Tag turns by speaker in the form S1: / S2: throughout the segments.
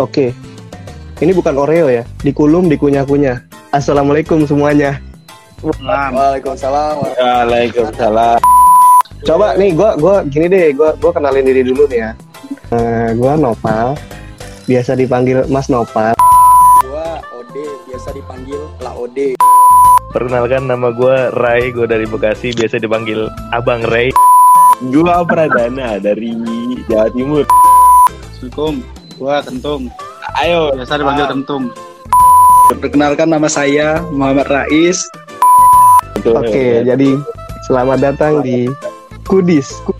S1: Oke. Ini bukan Oreo ya. Dikulum, dikunyah-kunyah. Assalamualaikum semuanya.
S2: Waalaikumsalam.
S3: Waalaikumsalam.
S1: Coba nih gua gua gini deh, gua gua kenalin diri dulu nih ya. Eh, gua Nopal. Biasa dipanggil Mas Nopal.
S2: Gua Ode, biasa dipanggil La Ode.
S3: Perkenalkan nama gue Ray, gue dari Bekasi, biasa dipanggil Abang Ray. Gua Pradana dari Jawa Timur.
S4: Assalamualaikum, gua Kentung.
S3: Ayo,
S4: Biasa dipanggil Kentung.
S2: Perkenalkan nama saya Muhammad Rais.
S1: Oke, jadi selamat datang di Kudis. Ku-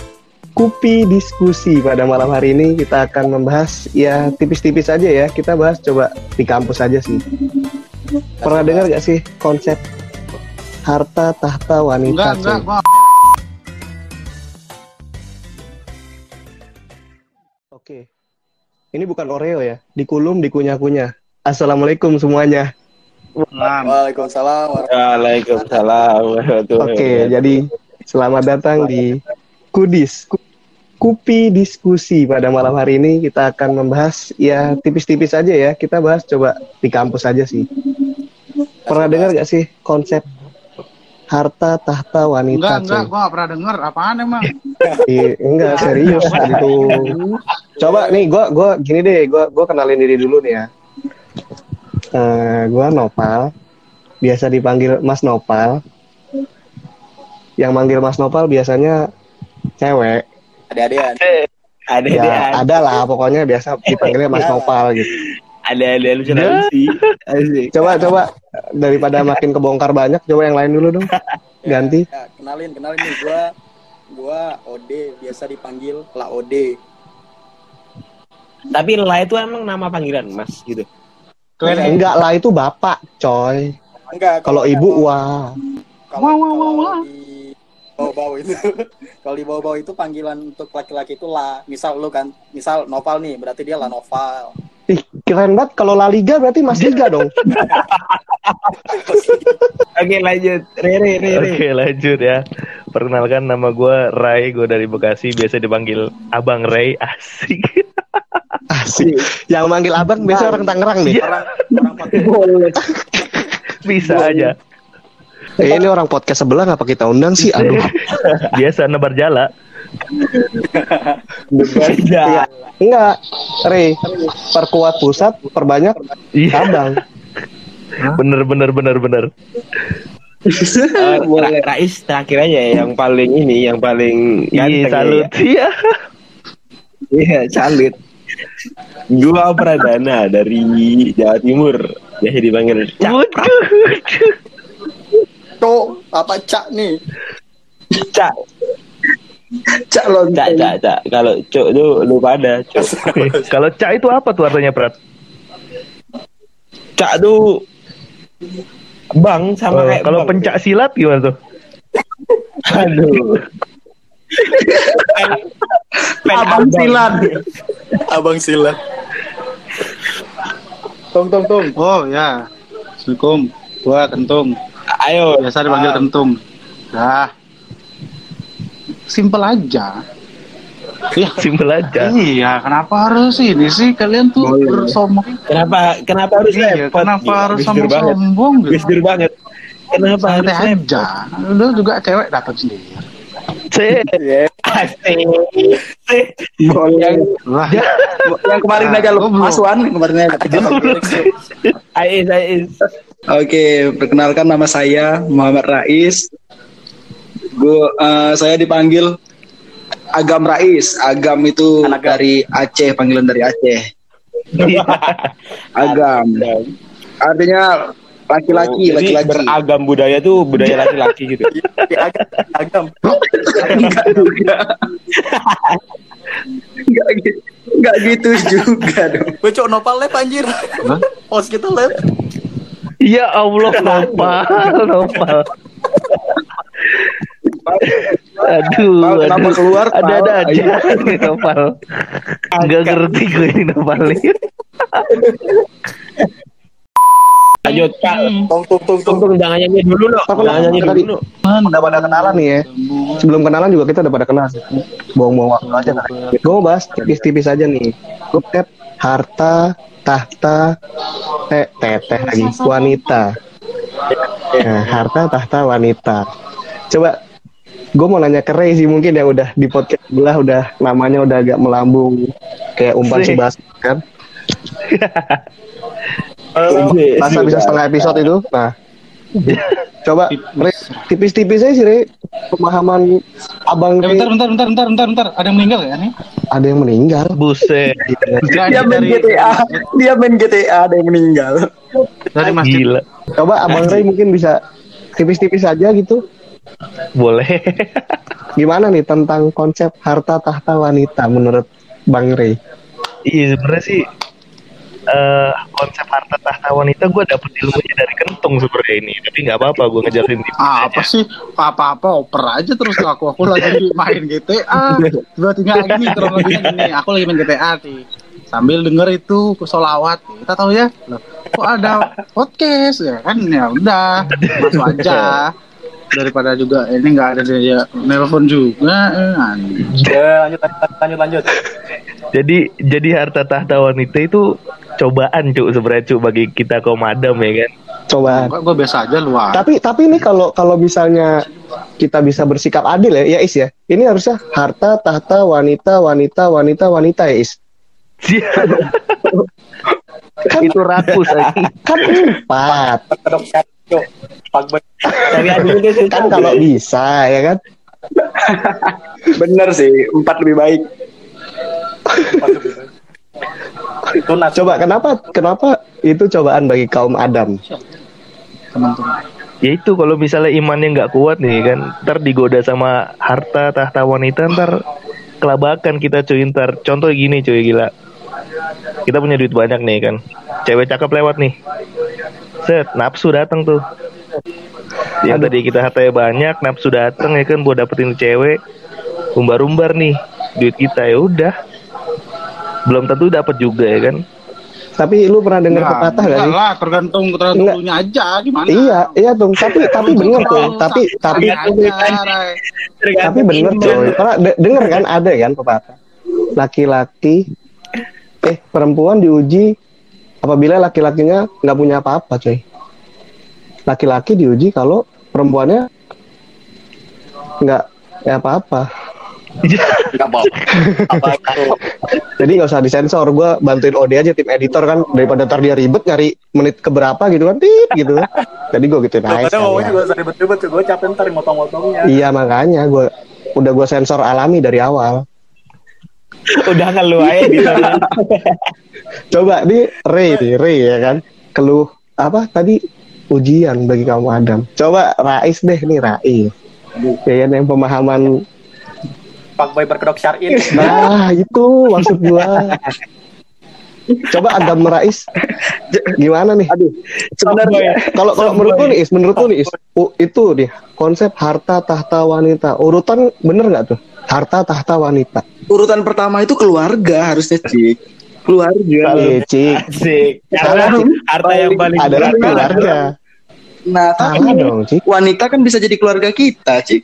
S1: Kupi diskusi pada malam hari ini kita akan membahas ya tipis-tipis aja ya. Kita bahas coba di kampus aja sih. Pernah dengar gak sih konsep harta tahta wanita?
S4: Enggak, enggak, gua
S1: Oke. Ini bukan Oreo ya. Dikulum, dikunyah-kunyah. Assalamualaikum semuanya.
S2: Waalaikumsalam.
S3: Waalaikumsalam.
S1: Oke, jadi selamat datang di Kudis. Ku- Kupi diskusi pada malam hari ini kita akan membahas ya tipis-tipis aja ya. Kita bahas coba di kampus aja sih. Pernah dengar gak sih konsep harta tahta
S4: enggak,
S1: wanita?
S4: enggak,
S1: cuy?
S4: gua nggak pernah denger. Apaan emang?
S1: Ih, enggak serius gitu. Coba nih gua gua gini deh, gua gua kenalin diri dulu nih ya. Eh, gua Nopal. Biasa dipanggil Mas Nopal. Yang manggil Mas Nopal biasanya cewek.
S2: Ada-adaan.
S3: Ada
S1: Ya,
S3: ada
S1: ada lah pokoknya biasa dipanggilnya Mas Nopal gitu.
S3: Ada ada halusinasi. Asik.
S1: Coba coba daripada makin kebongkar banyak, coba yang lain dulu dong. Ganti.
S2: Ya, kenalin, kenalin nih gua gua Ode, biasa dipanggil La Ode.
S3: Tapi lah itu emang nama panggilan Mas gitu.
S4: Kalian
S1: Enggak lah itu bapak, coy.
S2: Enggak,
S1: Kalau ibu wah.
S2: kalau,
S4: Wah, wah, wah, wah.
S2: di bau-bau itu kalau di bau-bau itu panggilan untuk laki-laki itu la misal lu kan misal Noval nih berarti dia La Noval
S1: Ih, keren banget kalau La Liga berarti Mas Liga dong.
S3: Oke lanjut. Rere Rere. Oke lanjut ya. Perkenalkan nama gue Ray, gue dari Bekasi, biasa dipanggil Abang Ray. Asik.
S1: Asik. Yang manggil abang biasa orang Tangerang nih.
S2: orang orang pakai
S3: Bisa aja.
S1: Eh, ini orang podcast sebelah ngapa kita undang sih? Aduh.
S3: Biasa nebar jala.
S1: Iya. Enggak. Re, perkuat pusat, perbanyak
S3: Iya.
S1: cabang.
S3: Bener bener bener bener.
S5: Ra Rais terakhir aja ya, yang paling ini, yang paling
S3: Iya
S5: ganteng
S3: salut.
S5: ya.
S3: Iya.
S5: Iya, salut. Gua Pradana dari Jawa Timur. Biasa dipanggil Cak.
S3: Waduh.
S2: cok apa cak nih
S5: Cak,
S2: cak lo
S5: Cak, Cak, Cak. Kalau Cok itu lu pada, Cok.
S3: Kalau cak itu apa tuh artinya Prat?
S5: Cak tuh Bang sama
S3: Oh,
S5: kayak
S3: kalau pencak silat gimana tuh?
S5: Aduh. pen, pen
S4: abang silat.
S2: abang silat tong tong tong
S4: Oh ya. Assalamualaikum, gua Kentung.
S5: Ayo,
S4: Biasa dipanggil
S2: Ah.
S4: Kentung. Dah. Simpel aja. Iya,
S3: Simpel aja.
S4: iya, kenapa harus ini sih kalian tuh bersombong?
S5: kenapa kenapa harus
S4: Iya,
S5: repot?
S4: kenapa
S5: Gila,
S4: harus
S5: Dur banget.
S4: sombong-sombong gitu?
S5: Banget. Kenapa harus
S4: Santai
S5: repot?
S4: aja. Lu juga cewek dapat sendiri.
S3: Cek.
S2: Yang yang kemarin
S4: Nah,
S2: aja lo masukan kemarin aja
S5: Ais, Ais.
S2: Oke, perkenalkan nama saya Muhammad Rais. Gua eh, saya dipanggil Agam Rais. Agam itu dari Aceh, panggilan dari Aceh. Agam. Artinya laki-laki,
S5: Oh,
S2: laki-laki.
S5: beragam budaya tuh budaya laki-laki gitu.
S2: agam, agam. Enggak juga. Enggak gitu. Enggak gitu juga dong. Bocok nopal lep anjir. Pos kita lep.
S3: Ya Allah, nopal, nopal. Aduh,
S2: Pal, kenapa
S3: aduh.
S2: keluar, Pal?
S3: Ada-ada aja nih nopal. Gak ngerti gue ini nopal
S5: lanjut Kak.
S6: Tung tung tung tung.
S5: Tunggu jangan nyanyi dulu lo.
S1: Apa
S5: Jangan nyanyi dulu.
S1: Udah pada kenalan nih ya. Sebelum kenalan juga kita udah pada kenal. Bohong-bohong waktu aja kan. Gue mau bahas tipis-tipis aja nih. Gue harta, tahta, teh, teteh lagi, wanita. Nah, harta, tahta, wanita. Coba gue mau nanya ke Ray sih mungkin yang udah di podcast sebelah udah namanya udah agak melambung kayak umpan
S3: Sih.
S1: subas kan masa bisa setengah episode itu nah coba Ray, tipis-tipis aja sih Ray pemahaman abang Ray
S4: bentar, bentar, bentar, bentar, bentar, bentar. Ada yang meninggal ya nih?
S1: ada yang meninggal
S3: Buset.
S2: Dia main GTA, dia main GTA ada yang meninggal.
S4: dari masjid.
S3: Gila.
S1: coba abang Ray mungkin bisa tipis-tipis aja gitu
S3: Boleh.
S1: gimana nih tentang konsep harta tahta wanita menurut Bang Ray
S3: Iya sebenarnya sih eh konsep harta tahta wanita gue dapet ilmunya dari kentung sebenarnya ini tapi nggak apa-apa gue ngejelasin tipis
S4: Ah, apa
S3: aja.
S4: sih? Apa-apa oper aja terus aku aku lagi main GTA. Tiba-tiba gini kronologinya gini. Aku lagi main GTA nih. Sambil denger itu solawat. Kita tahu ya. Loh, kok ada podcast ya kan? Ya udah, masuk aja. Daripada juga ini nggak ada dia nelpon juga. Eh.
S6: Ya, lanjut lanjut lanjut lanjut.
S3: jadi jadi harta tahta wanita itu cobaan cuk sebenarnya cuk bagi kita kaum adam ya kan
S1: coba
S4: Enggak, gue biasa aja luar.
S1: Tapi tapi ini kalau kalau misalnya kita bisa bersikap adil ya, ya Is ya. Ini harusnya harta, tahta, wanita, wanita, wanita, wanita ya Is. Kan,
S3: itu rakus aja
S1: kan empat. Kan kalau bisa ya kan.
S2: Bener sih, empat lebih baik.
S6: Itu nasi.
S1: Coba kenapa kenapa itu cobaan bagi kaum Adam?
S4: teman-teman.
S3: ya itu kalau misalnya imannya nggak kuat nih kan ntar digoda sama harta tahta wanita ntar kelabakan kita cuy ntar contoh gini cuy gila kita punya duit banyak nih kan cewek cakep lewat nih set nafsu datang tuh yang tadi kita hartanya banyak nafsu datang ya kan buat dapetin cewek umbar-umbar nih duit kita ya udah belum tentu dapat juga ya kan
S1: Tapi lu pernah dengar
S4: Nah,
S1: pepatah gak
S4: enggak
S1: sih?
S4: lah, tergantung tergantung nya aja gimana.
S1: Iya, iya tuh. Tapi tapi bener tuh. Tapi tapi tapi bener tuh. De- denger kan ada kan pepatah. Laki-laki eh perempuan diuji apabila laki-lakinya nggak punya apa-apa, coy. Laki-laki diuji kalau perempuannya nggak ya apa-apa.
S6: Mau.
S1: Jadi nggak usah disensor. Gue bantuin Ode aja tim editor kan daripada ntar dia ribet nyari menit keberapa gitu kan, tit gitu. Jadi gue gituin aja.
S6: Padahal usah ribet-ribet. Gue capek ntar motong-motongnya.
S1: Iya makanya gue udah gue sensor alami dari awal.
S5: Udah kan lu aja di sana.
S1: Coba di Ray nih, Ray ya kan. Keluh apa tadi ujian bagi kaum Adam. Coba Rais deh nih Rais. Ya kan yang pemahaman.
S6: Pak Boy berkedok syar'in.
S1: Nah itu maksud gua. Coba Adam Rais gimana nih?
S2: Aduh, sebenarnya
S1: Kalau kalau menurut lu nih, Is, menurut lu nih, Is, u- itu nih konsep harta tahta wanita. Urutan bener nggak tuh? Harta tahta wanita.
S2: urutan pertama itu keluarga harusnya Cik. Keluarga.
S1: Eh, Cik.
S5: Asik.
S1: Salah, Cik.
S5: Harta yang paling
S1: Adalah keluarga.
S2: Nah,
S1: Salah
S2: tapi
S1: dong, Cik.
S2: wanita kan bisa jadi keluarga kita, Cik.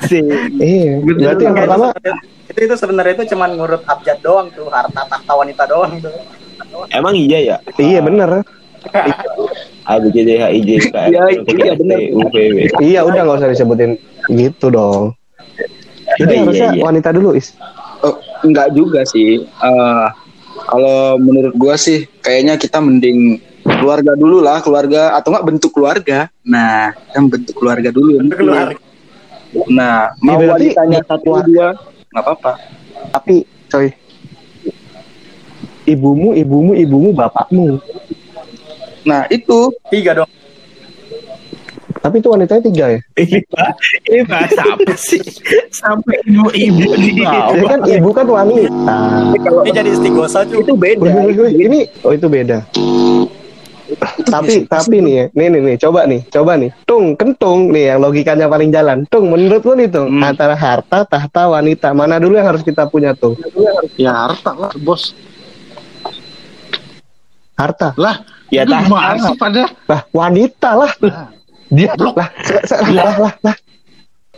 S5: Asik.
S1: Iya. Berarti yang pertama
S6: itu itu sebenarnya itu cuman ngurut abjad doang tuh, harta tahta wanita doang tuh.
S5: Emang iya ya?
S1: Iya bener.
S5: A B C D H I J K L
S2: Iya,
S5: M N O P
S2: iya,
S5: Q R S T
S2: bener.
S5: U V W.
S1: Iya udah nggak usah disebutin gitu dong. Jadi
S5: Iya,
S1: harusnya
S5: iya.
S1: wanita dulu is.
S2: Oh, enggak juga sih. Eh, kalau menurut gua sih kayaknya kita mending keluarga dulu lah, keluarga atau enggak bentuk keluarga. Nah, yang bentuk keluarga dulu.
S6: Bentuk keluarga.
S2: Nah, mau
S1: Iya, berarti
S2: wanitanya
S1: bentuk
S2: satu dua nggak apa-apa.
S1: Tapi coy, ibumu, ibumu, ibumu, bapakmu.
S2: Nah, itu
S6: Tiga dong.
S1: Tapi itu wanitanya tiga ya.
S5: Ini Pak, ini bahasa apa sih? Sampai ibu-ibu di bawah.
S1: kan ibu kan wanita.
S6: Ini jadi istigosa cuy.
S2: itu beda.
S1: Ini oh itu beda. tapi tapi nih ya, nih nih nih, coba nih, coba nih, tung kentung nih yang logikanya paling jalan. Tung menurut lu nih tung
S4: Hmm.
S1: antara harta, tahta, wanita mana dulu yang harus kita punya tuh?
S4: Ya harta lah, bos.
S1: Harta.
S4: Lah,
S5: Ya, tahan.
S4: gimana pada?
S1: Lah, wanita lah.
S4: Lah,
S1: Dia lah, lah, lah, lah, lah.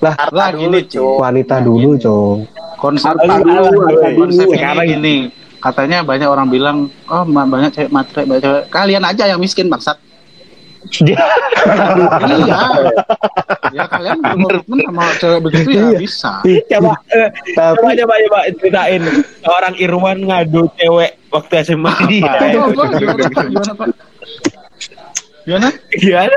S4: Lah,
S6: dulu,
S4: gini,
S6: cuy.
S1: Wanita dulu, Cong.
S4: konsep ini
S5: Sekarang
S4: gini. Katanya banyak orang bilang, oh banyak cewek matre, banyak cewek. Kalian aja yang miskin bangsat. Iya. ya kalian berkomitmen sama cewek begitu ya
S1: Iya.
S4: bisa.
S5: Coba, eh,
S1: Tapi
S5: coba, coba, coba ceritain orang Irwan ngadu cewek waktu SMA.
S1: Iya.
S4: Apa? Gimana Pak? Gimana? Gimana?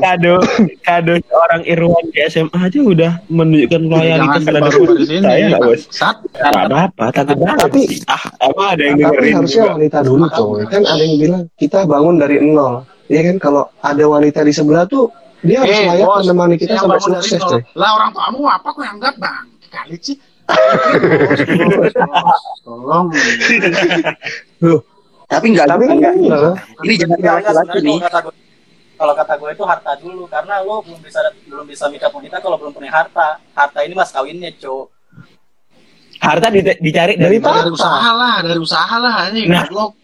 S5: Kado, kado seorang Irwan di SMA aja udah menunjukkan loyalitas terhadap
S4: baru di sini.
S5: saya nggak bos? Takut banget.
S1: Tapi-
S5: sih. ah, emang ada yang
S1: tapi
S5: dengerin
S1: harusnya wanita dulu, Cong. Kan ada yang bilang kita bangun dari nol. Ya kan kalau ada wanita di sebelah tuh dia harus
S4: Eh,
S1: layak
S4: bos,
S1: menemani kita sampai sukses, coy.
S4: Lah orang tuamu apa kok yang enggak bang? Kali sih. Tolong.
S2: Tapi enggak
S1: Tapi kan
S2: enggak.
S1: bener.
S2: Ini jangan
S6: Enggak, enggak,
S2: laki-laki nih.
S6: kalau kata gue itu harta dulu karena lo belum bisa belum bisa nikah wanita kalau belum punya harta harta ini mas kawinnya cowok
S5: Harta di- dicari dari
S1: Dari
S4: usaha lah, dari usaha lah ini.
S5: Nah.
S4: goblok.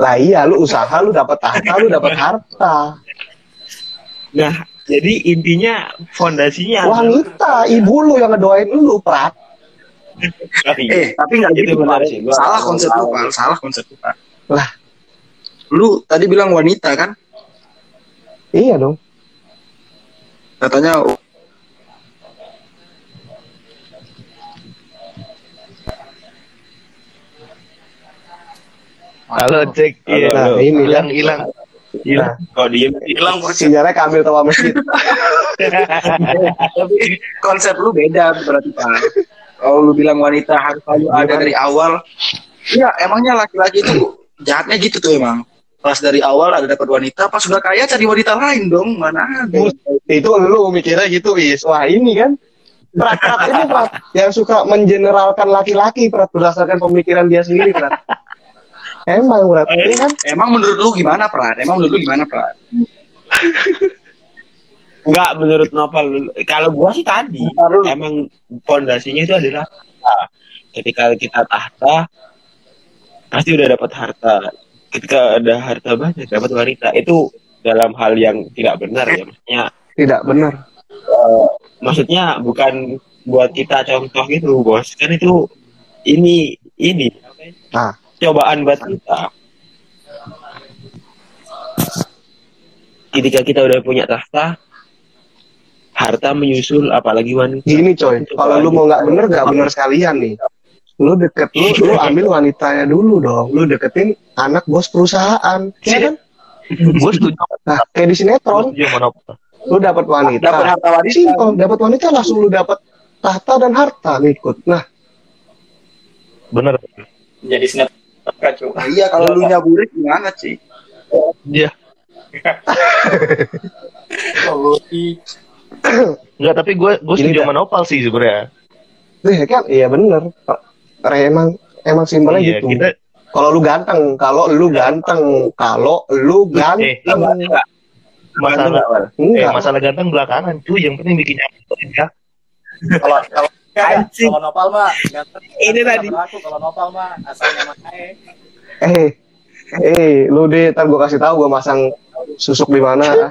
S1: Lah iya, lu usaha, lu dapat tahta, lu dapat harta.
S5: Nah, jadi intinya fondasinya adalah-
S1: Wanita, ibu lu yang ngedoain lu, Prat.
S5: Iya.
S2: Eh, tapi enggak
S5: Itu
S2: gitu,
S5: benar sih, gua-
S2: Salah konsep lu, Pak. Salah konsep lu, Pak.
S1: Lah.
S2: Lu tadi bilang wanita kan?
S1: Iya dong.
S2: Katanya
S3: Halo cek, iya.
S1: Nah, ini
S3: hilang
S1: kan.
S3: hilang.
S5: Hilang. Kok diem?
S2: hilang
S1: Sinyalnya keambil tawa masjid.
S2: tapi konsep lu beda berarti Pak. Kalau lu bilang wanita harus selalu ada dari awal, ya emangnya laki-laki itu jahatnya gitu tuh emang. Pas dari awal ada dapat wanita, pas sudah kaya cari wanita lain dong, mana ada.
S1: itu lu mikirnya gitu, Is. Wah, ini kan Prat, Prat ini Prat yang suka mengeneralkan laki-laki Prat berdasarkan pemikiran dia sendiri, Prat. Emang, Prat. Ini kan
S2: Emang menurut lu gimana, Prat? Emang menurut lu gimana, Prat?
S5: Enggak menurut novel. Kalau gua sih tadi emang fondasinya itu adalah tahta. Ketika kita tahta pasti udah dapat harta. Ketika ada harta banyak dapat wanita itu dalam hal yang tidak benar ya maksudnya
S1: tidak benar.
S5: maksudnya bukan buat kita contoh gitu bos kan itu ini ini
S1: Ah.
S5: Cobaan buat kita ketika kita udah punya tahta harta menyusul apalagi wanita
S1: Gini coy, kalau lu mau nggak bener nggak bener sekalian nih. Lu deket lu, lu ambil wanitanya dulu dong. Lu deketin anak bos perusahaan, ya kan?
S3: Gue setuju.
S1: Nah, kayak di sinetron, lu dapat wanita.
S2: Dapat harta wanita.
S1: Simpel, dapat wanita langsung lu dapat tahta dan harta ngikut. Nah,
S3: Bener.
S6: jadi sinetron cuy
S2: Nah, iya, kalau lu nyaburin gimana sih?
S3: Iya. Enggak, tapi gue gue
S1: Ini
S3: setuju sama Nopal sih sebenarnya.
S1: eh, kan iya bener. Re, emang emang simpelnya
S3: Iya,
S1: gitu.
S3: kita
S1: Kalau lu ganteng, kalau lu ganteng, kalau lu
S3: eh
S1: ganteng.
S3: masalah eh,
S1: Enggak.
S3: masalah ganteng belakangan cuy, yang penting bikin nyaman ya.
S6: kalau kalau
S5: Anjing.
S6: kalau nopal mah
S5: Ini tadi.
S6: kalau nopal mah asal nyaman aja
S1: Eh, eh, lu deh, ntar gua kasih tahu gua masang susuk di mana.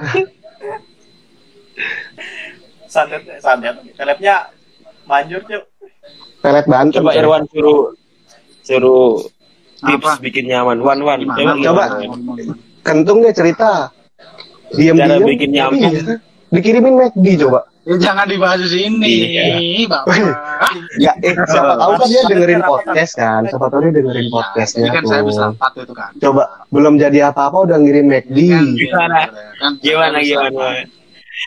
S6: santet santet telepnya manjur cuy
S1: Pelet Banten.
S5: coba. Irwan suruh suruh tips
S4: Apa?
S5: bikin nyaman one one coba?
S1: Coba. Kentung deh cerita. Diam
S5: Cara
S1: diam.
S5: bikin nyaman.
S1: Iya. Dikirimin McD coba.
S4: Ya jangan dibahas di sini,
S5: Iya.
S4: Bapak.
S1: Ya, eh, siapa tahu kan dia dengerin podcast kan. Siapa tahu dia dengerin
S4: Iya,
S1: podcastnya
S4: Ini kan saya bisa
S1: tuh.
S4: rapat itu kan.
S1: Coba belum jadi apa-apa udah ngirim McD.
S4: Kan,
S5: Gimana?
S4: kan,
S5: gimana
S4: saya bisa
S5: gimana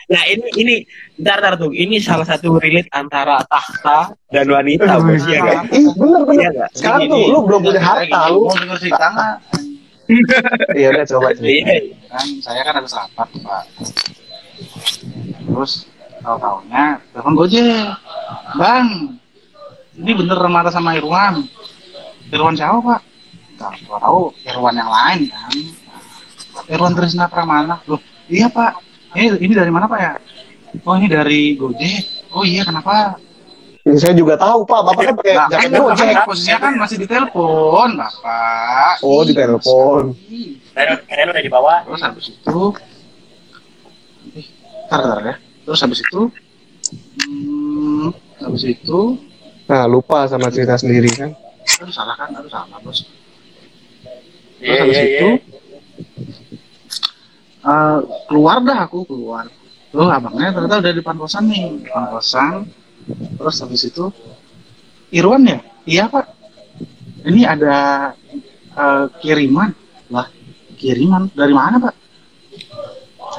S5: nah ini ini ntar ntar tuh ini salah satu relate antara tahta dan wanita bos ya kan
S1: Ih, bener bener.
S5: Iya nggak?
S1: Sekarang tuh lu belum punya harta lu.
S4: Mau denger cerita nggak?
S1: Iya udah coba cerita.
S5: Iya.
S4: kan saya kan habis rapat pak terus tahu tahunya telepon gojek. Bang ini bener marah sama Irwan. Irwan siapa pak? Tahu tahu Irwan yang lain kan? Irwan Trisna Pramana loh iya pak. Ini ini dari mana pak ya? Oh ini dari Gojek. Oh iya kenapa?
S1: Ya, saya juga tahu Pak, Bapak kan pakai
S4: Nah, kan
S1: jaket
S4: Bapak
S1: gojek.
S4: posisinya kan masih di telepon, Bapak.
S1: Oh, di telepon.
S6: Keren udah dibawa.
S4: Terus habis itu. Eh, Ntar, ntar ya. Terus habis itu hmm, habis itu
S1: Nah, lupa sama cerita sendiri kan.
S4: aduh salah kan, aduh salah, Bos. Terus
S6: Iya
S4: habis
S6: iya
S4: itu
S6: iya.
S4: eh, keluar dah aku keluar. Loh, abangnya ternyata udah di depan kosan nih, depan kosan. Terus habis itu Irwan ya? Iya, Pak. Ini ada eh, kiriman. Lah, kiriman dari mana, Pak?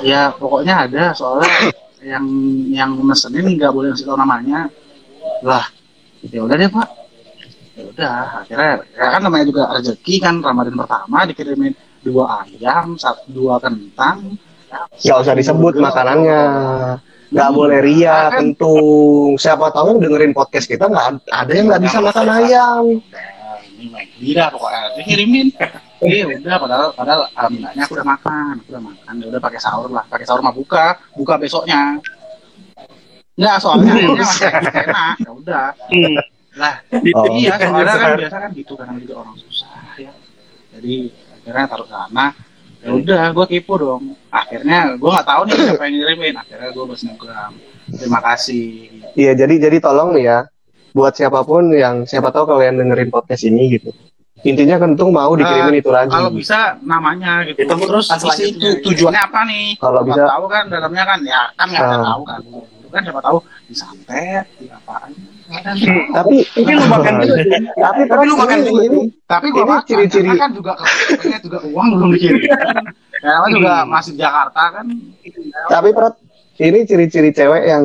S4: Ya, pokoknya ada soalnya yang yang mesenin nggak boleh ngasih tahu namanya. Lah, ya udah deh, Pak. Ya udah, akhirnya ya kan namanya juga rezeki kan Ramadan pertama dikirimin dua ayam, satu dua kentang.
S1: Nggak usah disebut makanannya. Nggak boleh ria,
S4: Kan
S1: kentung. Siapa tahu dengerin podcast kita nggak ada yang nggak bisa makan ayam.
S4: Tidak pokoknya. Dikirimin iya udah padahal padahal alhamdulillahnya aku udah makan aku udah makan. Ya udah pakai sahur lah. Pakai sahur mah buka buka besoknya. Nggak, soalnya akhirnya masih enak ya udah. Lah
S1: Oh.
S4: iya soalnya kan biasa kan gitu kan juga orang susah ya. Jadi akhirnya taruh sana. Ya udah gue kepo dong. Akhirnya gue nggak tahu nih siapa yang ngirimin. Akhirnya gue bersengram terima kasih.
S1: Iya, jadi jadi tolong nih ya, buat siapa pun yang siapa tahu kalian dengerin podcast ini gitu. Intinya kentung mau dikirimin itu lagi.
S4: kalau bisa namanya gitu
S6: Itu
S4: terus
S6: kan
S4: isi itu tujuannya apa nih
S1: Kalau
S4: Nggak
S1: bisa-
S4: tahu kan dalamnya kan ya kan nggak ada
S1: Ah.
S4: tahu kan itu kan siapa tahu disantet di apaan
S1: Hmm,
S4: tahu.
S1: Tapi
S2: Mungkin lu makan dulu.
S1: tapi
S2: Tapi lu makan
S1: ini,
S2: dulu.
S1: ini
S4: tapi gua
S1: Ini
S4: makan
S1: ciri-ciri-
S4: kan juga juga uang belum dikirim ya kan juga masih di Jakarta kan
S1: tapi Prat, ini ciri-ciri cewek yang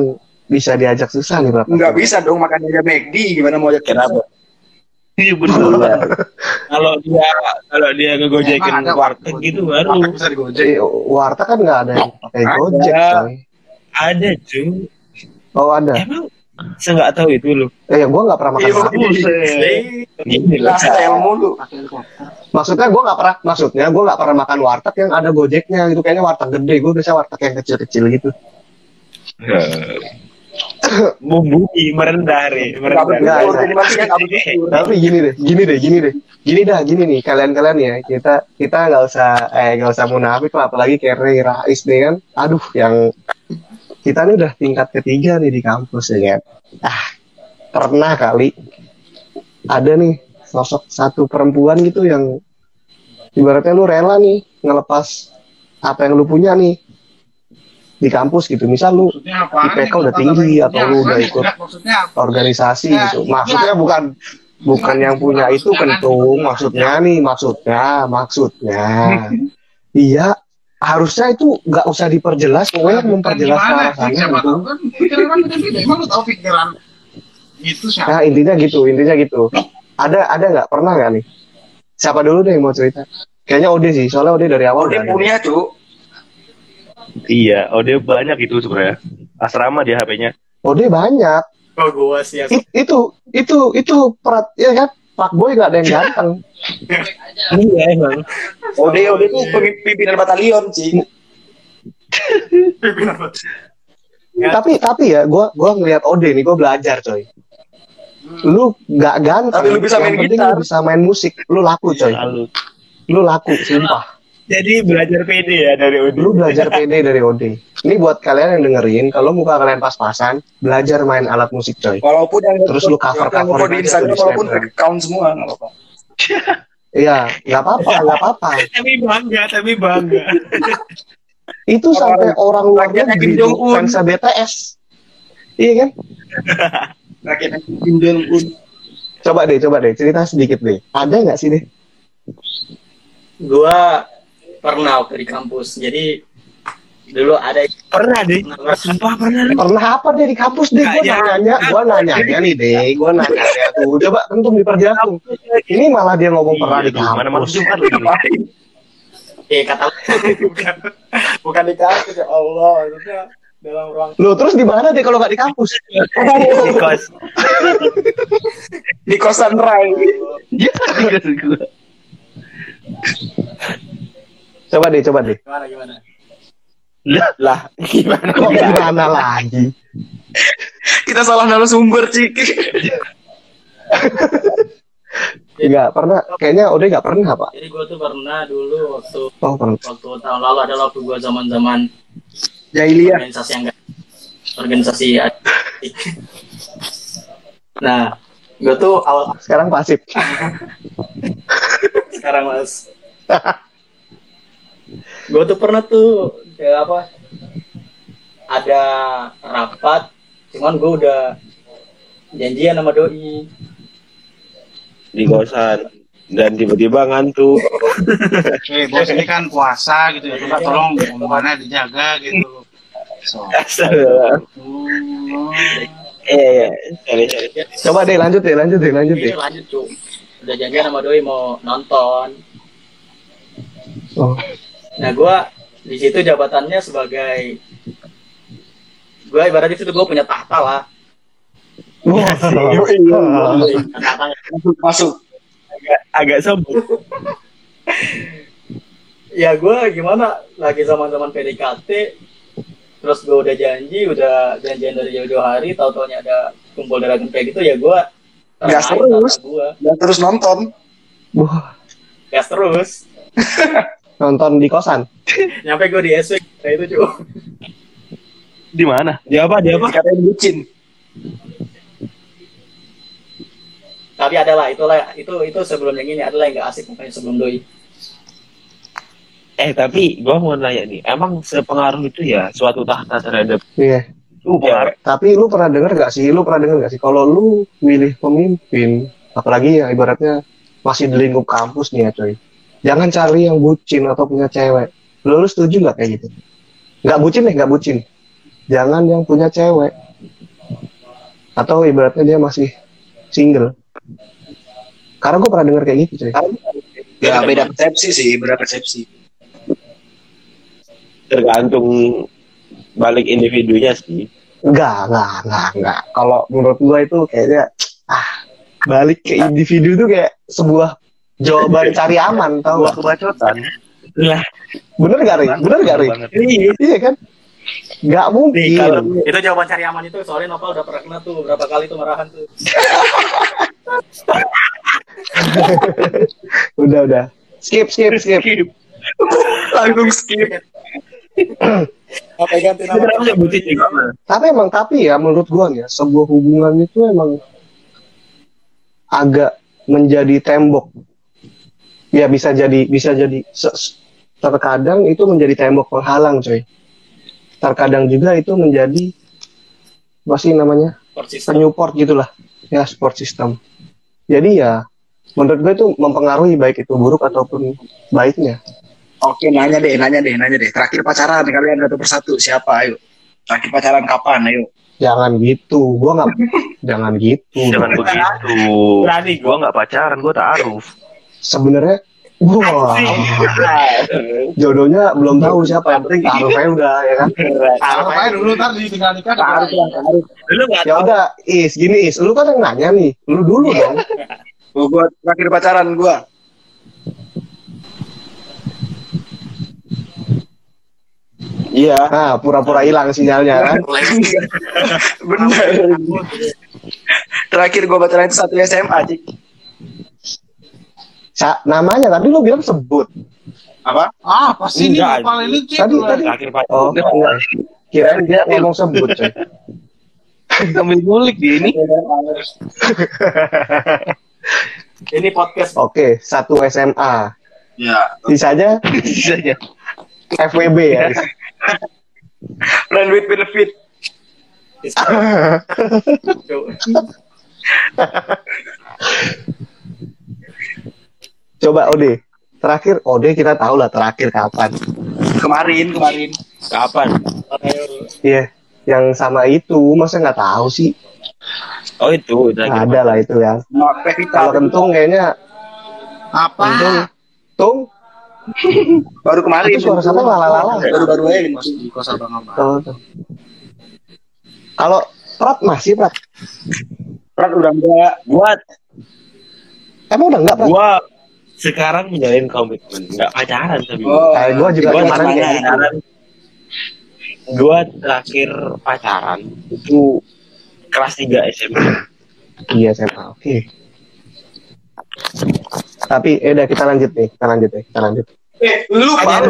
S1: bisa diajak susah nih, Prat.
S2: Nggak bisa dong makan aja McD gimana mau ajak
S5: Kenapa?
S3: Iya benar.
S5: Kalau dia kalau dia ngegojekin
S4: ada
S5: warteg gitu baru
S4: warteg bisa digojek
S1: Eh, Warta kan nggak ada yang pakai
S5: Ada.
S1: Gojek, coy.
S5: ada cuy.
S1: Oh ada.
S5: Emang saya nggak tahu itu loh.
S1: Eh, ya gue nggak pernah makan
S2: Iya,
S1: warteg. Maksudnya gue nggak pernah, maksudnya gue nggak pernah makan warteg yang ada Gojeknya gitu. Kayaknya warteg gede. Gue biasa warteg yang kecil-kecil gitu.
S5: Membumi merendah re,
S2: Nggak
S5: merendah.
S1: Tapi gini deh, gini deh, gini deh, gini dah, gini nih kalian-kalian ya. Kita kita nggak usah eh nggak usah munafik lah, apalagi Kerry Rais nih kan, aduh yang kita nih udah tingkat ketiga nih di kampus ya kan, ah pernah kali ada nih sosok satu perempuan gitu yang ibaratnya lu rela nih ngelepas apa yang lu punya nih di kampus gitu, misal lu IPK udah tinggi atau lu udah ikut organisasi
S4: Ya,
S1: gitu.
S4: iya.
S1: Maksudnya bukan bukan yang punya itu kentung, maksudnya nih, maksudnya, maksudnya. Iya, harusnya itu nggak usah diperjelas, pokoknya memperjelas
S4: sih?
S1: sana
S4: siapa
S1: gitu.
S4: tahu kan pikiran kan beda-beda emang lu tahu pikiran itu siapa
S1: Nah intinya gitu, intinya gitu. Ada ada nggak pernah nggak nih? Siapa dulu deh yang mau cerita? Kayaknya Ode sih, soalnya Ode dari awal udah ada.
S2: punya, Cuk.
S3: Iya, dia banyak itu sebenarnya. Asrama dia HP-nya.
S1: Ode banyak.
S6: Oh gua sih
S1: It- itu itu itu perat ya kan? Pak Boy nggak ada yang ganteng.
S5: Iya emang.
S2: Ode, Ode tuh pimpinan batalion, sih.
S6: Ya.
S1: tapi tapi ya, gua gua ngeliat Ode nih, gua belajar coy. Lu nggak ganteng,
S2: Tapi lu bisa main
S1: yang
S2: gitar.
S1: lu bisa main musik, lu laku coy.
S3: Lalu.
S1: Lu laku, sumpah.
S5: Jadi belajar PD ya dari Udi.
S1: Lu belajar PD dari Ode. Ini buat kalian yang dengerin, kalau muka kalian pas-pasan, belajar main alat musik coy.
S2: Walaupun yang
S1: Terus lu cover-cover
S2: yang nge-upload di Instagram walaupun account semua nggak apa-apa.
S1: Iya, nggak apa-apa, nggak apa-apa.
S5: Tapi bangga, tapi bangga.
S1: Itu sampai orang luar negeri fans BTS. Iya kan?
S2: Rakyat Kim Jong Un.
S1: Coba deh, coba deh, cerita sedikit deh. Ada nggak sih deh?
S6: gua pernah waktu di kampus. Jadi dulu ada
S5: Pernah deh. Sumpah pernah. deh.
S1: Pernah apa deh di kampus deh? Gue nanya, gue nanya nih deh, gue nanya tuh. Coba tentu diperjelas tuh. Ini malah dia ngomong pernah di
S3: Iya, mana malam
S1: kampus.
S3: Jumat lagi
S6: eh kata bukan bukan di kampus ya Allah, maksudnya dalam ruang
S1: Loh, terus di mana deh kalau nggak di kampus?
S3: Di kos.
S2: Di kosan Rai.
S3: Iya, di kos gua.
S1: Coba deh, coba deh.
S6: gimana gimana.
S5: Lah, gimana?
S1: Kok gimana lagi?
S2: Kita salah narasumber, Cik.
S1: Nggak pernah. Kayaknya Ode nggak pernah pak.
S6: Jadi gue tuh pernah dulu waktu
S1: Oh pernah.
S6: waktu tahun lalu adalah waktu gue zaman zaman
S2: Jahiliyah.
S6: organisasi yang organisasi nah gue tuh awal
S1: Sekarang pasif.
S6: sekarang mas gue tuh pernah tuh kayak apa ada rapat cuman gue udah janjian sama doi
S5: di kosan dan tiba-tiba ngantuk.
S4: Eh, bos ini kan puasa gitu ya. Coba tolong omongannya dijaga gitu. So.
S5: Astaga. Iya iya.
S1: Coba deh lanjut deh, lanjut deh, lanjut deh.
S6: Ini lanjut tuh udah janjian sama doi mau nonton
S1: Oh.
S6: Nah gue di situ jabatannya sebagai gue ibaratnya itu gue punya tahta lah
S1: Wah.
S6: tahta
S2: Masuk, masuk.
S5: Agak agak sombong.
S6: ya gue gimana lagi zaman zaman PDKT terus gue udah janji udah janjian dari jauh-jauh hari tahu taunya ada kumpul dadakan kayak gitu ya gue
S2: Gas terus.
S6: gue
S2: Dan terus nonton.
S1: Wah.
S6: gas terus
S1: Nonton di kosan.
S6: nyampe gue di SW kayak itu cuy
S3: Di mana?
S5: Dia apa? Dia apa?
S2: Dikatain bucin.
S6: tapi adalah itulah itu itu sebelum yang ini adalah yang gak asik makanya sebelum doi
S5: Eh tapi gua mau nanya nih, emang sepengaruh itu ya suatu tahta terhadap
S1: Iya.
S3: Lu pengaruh.
S1: Tapi lu pernah denger gak sih? Lu pernah denger gak sih? Kalau lu milih pemimpin, apalagi ya ibaratnya masih di lingkup kampus nih ya coy. Jangan cari yang bucin atau punya cewek. Lu, lu setuju gak kayak gitu? Gak bucin deh, gak bucin. Jangan yang punya cewek. Atau ibaratnya dia masih single. Karena gue pernah denger kayak gitu coy.
S2: Ya beda persepsi sih, beda persepsi.
S5: tergantung balik individunya sih.
S1: Enggak, enggak, enggak, enggak. Kalau menurut gue itu kayaknya ah balik ke individu tuh kayak sebuah jawaban cari aman tau gak?
S3: kebacotan.
S5: Lah,
S1: Bener gak Ri? Bener gak Ri?
S5: iya.
S1: Iya kan? Gak mungkin.
S5: Nih, kalau
S6: itu jawaban cari aman itu soalnya Nopal udah pernah kena tuh berapa kali tuh marahan tuh
S1: Udah, udah. Skip, skip, skip.
S2: Langsung skip.
S6: apa ganti?
S5: Mas?
S1: Tapi emang tapi ya menurut gua nih ya, sebuah hubungan itu emang agak menjadi tembok. Ya bisa jadi bisa jadi terkadang itu menjadi tembok penghalang, coy. Terkadang juga itu menjadi apa sih namanya?
S6: persis
S1: penyupport gitulah ya support system jadi ya menurut gue itu mempengaruhi baik itu buruk ataupun baiknya
S2: Oke, nanya deh, nanya deh, nanya deh. Terakhir pacaran kalian satu persatu siapa? Ayo. Terakhir pacaran kapan? Ayo.
S1: jangan gitu gua nggak jangan gitu
S3: Jangan begitu.
S5: Berani
S3: Gua nggak pacaran, gua taaruf.
S1: Sebenarnya wah. Jodohnya belum tahu siapa. yang penting taruhnya udah ya kan?
S4: Taruh aja dulu ntar di tinggal nikah.
S2: Taruh lah, taruh.
S5: Lu nggak
S1: ya udah is gini is. Lu kan yang nanya nih. Lu dulu dong.
S2: Oh, gua terakhir pacaran gua.
S5: Iya.
S1: nah pura-pura hilang sinyalnya kan?
S2: Bener. Terakhir gua pacaran itu satu SMA, Cik.
S1: Sa- namanya tadi lu bilang sebut
S2: Apa?
S4: Ah, pasti ini Nopal ini.
S1: Tadi- tadi. Oh kirain dia ngomong sebut coy
S3: Sambil ngulik dia ini.
S6: ini podcast
S1: oke satu SMA
S2: Ya.
S1: sisanya
S3: Sisanya.
S1: FWB ya
S2: Friend with benefit.
S1: Coba Ode. Terakhir Ode kita tahu lah terakhir kapan.
S2: Kemarin, kemarin.
S5: Kapan?
S1: Iya, yang sama itu masa nggak tahu sih?
S5: Oh itu terakhir.
S1: Ada lah itu ya. Kalau kentung kayaknya
S4: Apa?
S1: kentung, tung,
S2: Baru kemarin.
S1: itu suara siapa lalalala.
S2: Baru-baru aja ini.
S4: Kos di kos abang abang.
S1: Oh. Kalau Prat masih Prat,
S2: Prat udah enggak.
S5: Gua
S1: emang udah nggak Prat?
S5: gua sekarang menjalin komitmen, nggak pacaran tapi.
S2: Oh.
S1: Kayak gue juga
S5: Gua
S1: kemarin kayak gitu.
S5: pacaran. Gua terakhir pacaran itu kelas 3 SMA.
S1: Iya SMA. Oke. Tapi eh udah kita lanjut nih, kita lanjut nih, kita lanjut.
S2: Eh, lu pal.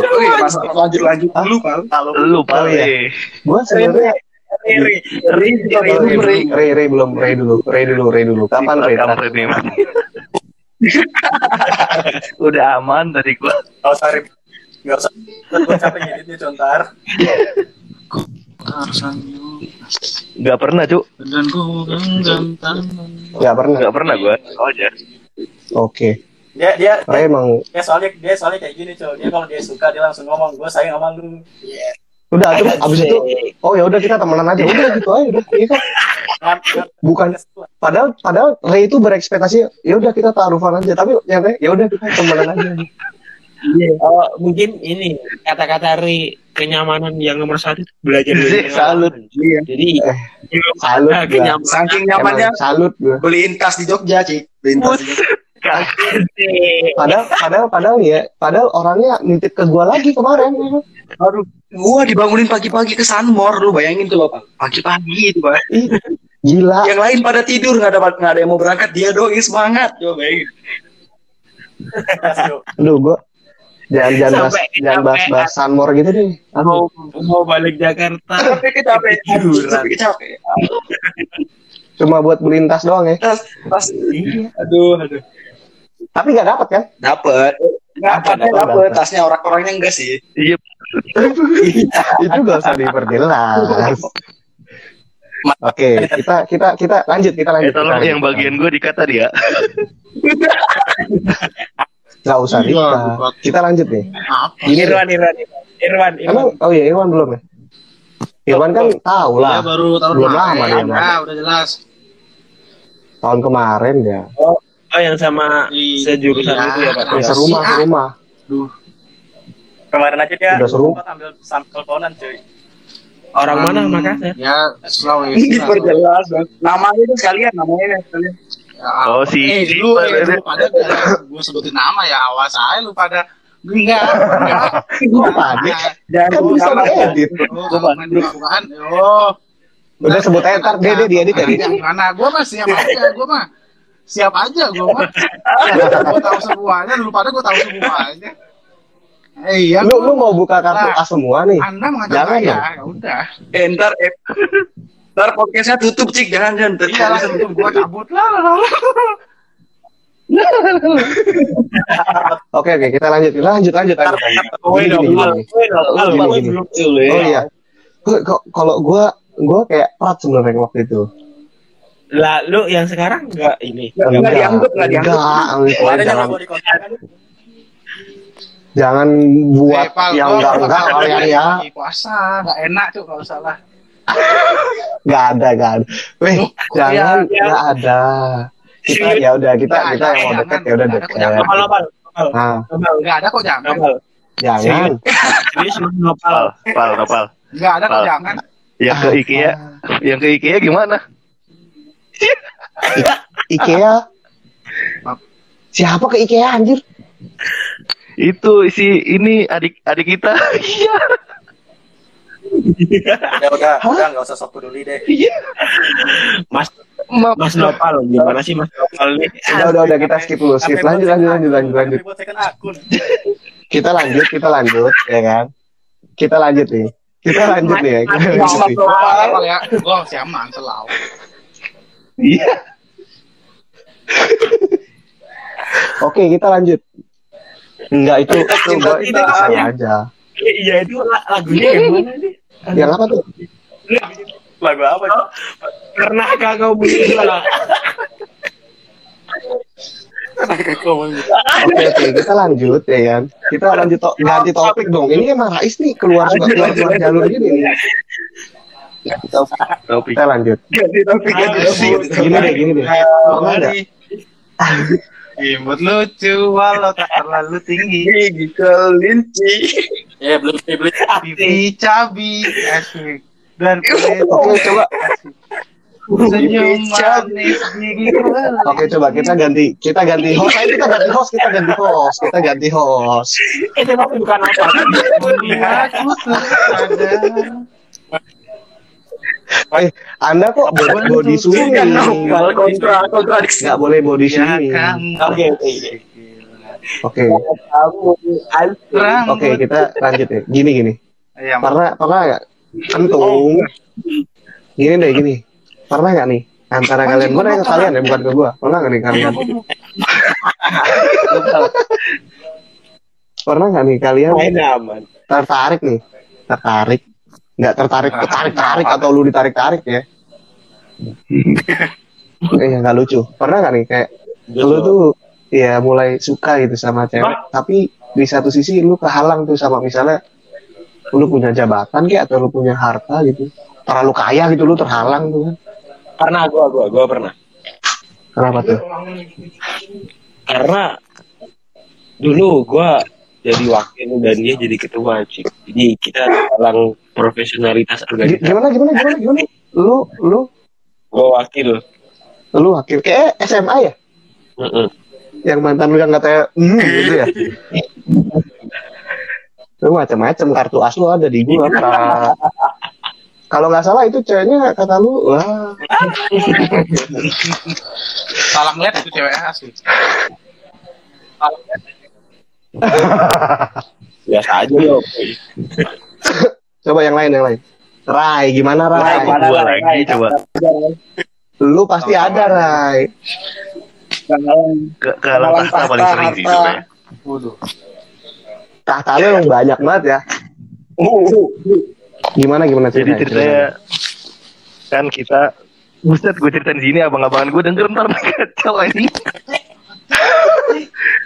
S2: Lanjut lanjut dulu pal.
S3: Lu Pal.
S1: Oh, iya.
S3: eh.
S1: Gua sebenarnya
S2: Ri,
S1: Ray, Ray, Ray, Ray belum Ray dulu, Ray dulu, Ray dulu. Kapan Ray?
S3: Kampret nih. Udah aman tadi gua.
S6: Gak usah ribet. Gak usah. Gue capek ngeditnya contar.
S3: Gak pernah, Cuk.
S4: Dan.
S1: Gak pernah.
S3: Gak pernah gua. Oh aja.
S1: Oke.
S6: Dia dia
S1: Ray emang
S6: dia soalnya dia soalnya kayak gini cuy. Dia kalau dia suka dia langsung ngomong gue sayang sama lu. Iya.
S1: Udah terus abis itu oh ya udah kita temenan aja udah gitu aja udah Iya
S6: ngap-
S1: bukan padahal padahal Ray itu berekspektasi ya udah kita taruhan aja tapi nyatanya ya udah kita temenan aja
S5: Oh, mungkin ini kata-kata Ri kenyamanan yang nomor satu belajar dari
S3: salut.
S5: pengalaman. Jadi
S1: Eh, salut
S5: kenyamanan.
S2: Saking nyamannya
S1: salut gue
S2: beliin tas di Jogja, Cik. Beliin tas di Jogja.
S1: Padahal padahal padahal ya padahal orangnya nitip ke gua lagi kemarin?
S2: Aduh, gua dibangunin pagi-pagi ke Sunmore, lu bayangin tuh Bapak. Pagi-pagi itu, Pak.
S1: Gila
S2: Yang lain pada tidur, nggak ada nggak ada yang mau berangkat, dia doang semangat. Coba bayangin.
S1: Aduh gua jangan jangan bahas jangan bahas bahas Sunmore gitu deh
S5: mau mau balik Jakarta.
S2: Tapi kecapean,
S5: Tiduran.
S2: tapi kecapean.
S1: cuma buat beli tas doang ya
S2: Tas, tas. Aduh, aduh.
S1: Tapi nggak dapat kan
S2: Dapet. Nggak
S1: Dapet,
S2: dapet,
S1: dapet.
S2: dapet. Tasnya orang-orangnya enggak sih.
S3: Iya.
S1: itu gak usah diperjelas oke kita kita kita lanjut kita
S3: Eh
S1: lanjut
S3: tolong
S1: Kita
S3: yang
S1: lanjut.
S3: bagian gua dikat tadi ya.
S1: nggak usah
S4: Iya,
S1: Rika.
S4: buat-
S1: kita lanjut nih
S4: Apa?
S1: Gini
S5: Irwan, Irwan, Irwan,
S1: emang
S5: Irwan.
S1: oh iya Irwan belum ya Irwan kan tahu
S4: Ya
S1: lah
S4: baru tahun
S1: Belum lama dia,
S4: Ya, udah jelas.
S1: tahun kemarin ya
S5: Oh, yang sama
S4: Iya.
S5: sejurusan itu ya, Pak.
S1: yang
S4: Iya.
S1: serumah
S4: Si A.
S1: serumah
S6: Kemarin aja dia
S1: Udah seru.
S6: sempat ambil sampel konan cuy.
S5: Orang mana
S4: Hmm,
S5: Makassar?
S4: Ya, Sulawesi.
S2: Diperjelas, Bang. Namanya itu sekalian, namanya sekalian.
S4: Ya,
S3: Oh, si-
S4: eh,
S3: si-
S4: lu, eh, lu pada gue sebutin nama ya, awas aja lu pada enggak, enggak.
S1: Gua pada.
S2: Jangan
S1: kan bisa diedit
S4: Oh, main bukaan, oh.
S1: udah sebut aja ntar dede dia edit ya Dit.
S4: Gimana? Gue mah siap aja, gue mah siap aja gue mah. gue tahu semuanya, lu pada gue tahu semuanya. Eh, iya,
S1: lu
S4: gua-
S1: lu mau buka kartu
S4: Nah.
S1: A semua nih
S4: Anda mengajak
S1: Jangan
S4: saya, ya udah.
S2: Eh, ntar, eh, ntar podcastnya tutup, Cik. Jangan, jangan.
S4: Iya lah, itu gue cabut lah.
S1: oke oke kita lanjut kita lanjut lanjut lanjut, Gini, gini, gini. Gini,
S5: dulu ya.
S1: oh iya kalau gua gua kayak prat sebenarnya waktu itu
S5: Lah, lu yang sekarang enggak ini.
S2: Nggak nggak dianggap, nggak dianggap.
S1: enggak, jangan
S6: mau dikontrakan
S1: jangan buat
S4: Eh, Pal,
S1: yang enggak enggak kalian ya
S4: Puasa, nggak enak tuh kalau salah.
S1: nggak ada nggak ada weh jangan
S5: iya.
S1: nggak ada kita ya udah kita kita yang mau deket ya udah
S4: jangan.
S5: Nopal, nopal,
S1: nah
S5: nopal,
S4: Nggak ada kok jangan.
S5: nopal.
S1: jangan
S5: Serius nopal.
S3: Pal, pal, nopal.
S4: Nggak ada kok jangan.
S3: Yang ke IKEA, yang ke IKEA gimana?
S1: Ikea siapa ke Ikea anjir
S3: Itu si ini adik adik kita. Iya.
S6: ya udah udah nggak usah sok peduli deh
S5: Mas. Mas Nopal, gimana sih Mas Nopal nih?
S1: udah udah udah kita skip dulu skip lanjut lanjut lanjut lanjut lanjut
S6: Sampai buat second akun
S1: kita lanjut kita lanjut ya kan kita lanjut nih kita lanjut nih ya kita
S5: Mas-
S1: lanjut nih.
S4: Nopal ya, gue siaman selalu.
S3: Iya.
S1: oke kita lanjut. Enggak itu itu iseng
S5: yang-
S1: aja.
S5: Iya itu la- lagunya yang mana nih?
S1: yang apa tuh?
S6: Lagu apa tuh
S5: Pernahkah kau bilang?
S1: oke oke kita lanjut ya kan? Kita lanjut to ganti topik dong. Ini emang Rais nih keluar keluar keluar jalur gini nih
S3: Topik.
S1: kita lanjut
S2: Ganti topik, ganti topik.
S1: gini deh gini deh Oh.
S4: Imut lucu walau tak terlalu tinggi.
S2: Gigi kelinci.
S6: ya beli beli
S4: Pipi cabi asik dan
S1: oke coba
S4: senyum manis gigi.
S1: Oke coba kita ganti kita ganti host ayo kita ganti host kita ganti host kita ganti host
S5: Itu tapi bukan apa.
S4: Aku tersadar
S1: Eh, Anda kok bo- body swimming?
S2: Nopal kontra kontradiksi.
S1: Nggak boleh body swimming.
S5: Oke, oke.
S1: Oke,
S4: Terang.
S1: oke kita lanjut ya. Gini gini.
S4: Iya,
S1: Pernah pernah nggak kentung? Gini deh gini. Pernah nggak nih antara kalian? Gue nanya ke kalian ya, bukan ke gue. Pernah nggak nih kalian? Pernah nggak nih kalian tertarik nih? Tertarik? Nggak tertarik, tertarik tarik atau lu ditarik tarik ya? Eh, nggak lucu. Pernah nggak nih kayak lu tuh ya mulai suka gitu sama cewek, tapi di satu sisi lu kehalang tuh sama misalnya lu punya jabatan kayak atau lu punya harta gitu, terlalu kaya gitu lu terhalang tuh kan.
S5: Pernah gua gua gua pernah.
S1: Kenapa tuh?
S5: Karena dulu gua jadi wakil dan dia jadi ketua, Cik. Jadi kita dalam profesionalitas organisasi.
S1: Gimana gimana gimana gimana? Lu lu
S5: Gua wakil.
S1: lu wakil kayak SMA ya?
S5: Heeh.
S1: Yang mantan lu yang katanya hmm, gitu ya? Lu macam-macam kartu as lu ada di gua. Pra- Kalau nggak salah itu ceweknya kata lu, wah
S4: Salah ngeliat itu cewek asli.
S5: Biasa aja loh.
S1: coba yang lain yang lain. Rai, gimana Rai?
S2: Rai, gimana?
S3: Gua lagi coba
S1: Lu pasti ada Rai.
S3: ke kalang
S2: Kalang
S3: tahta paling sering sih sebenarnya.
S1: Tahta lu emang banyak banget ya. Gimana gimana
S3: Jadi
S1: ceritanya?
S3: ceritanya kan kita Buset gue ceritain di sini abang-abangan gue denger ntar kacau ini.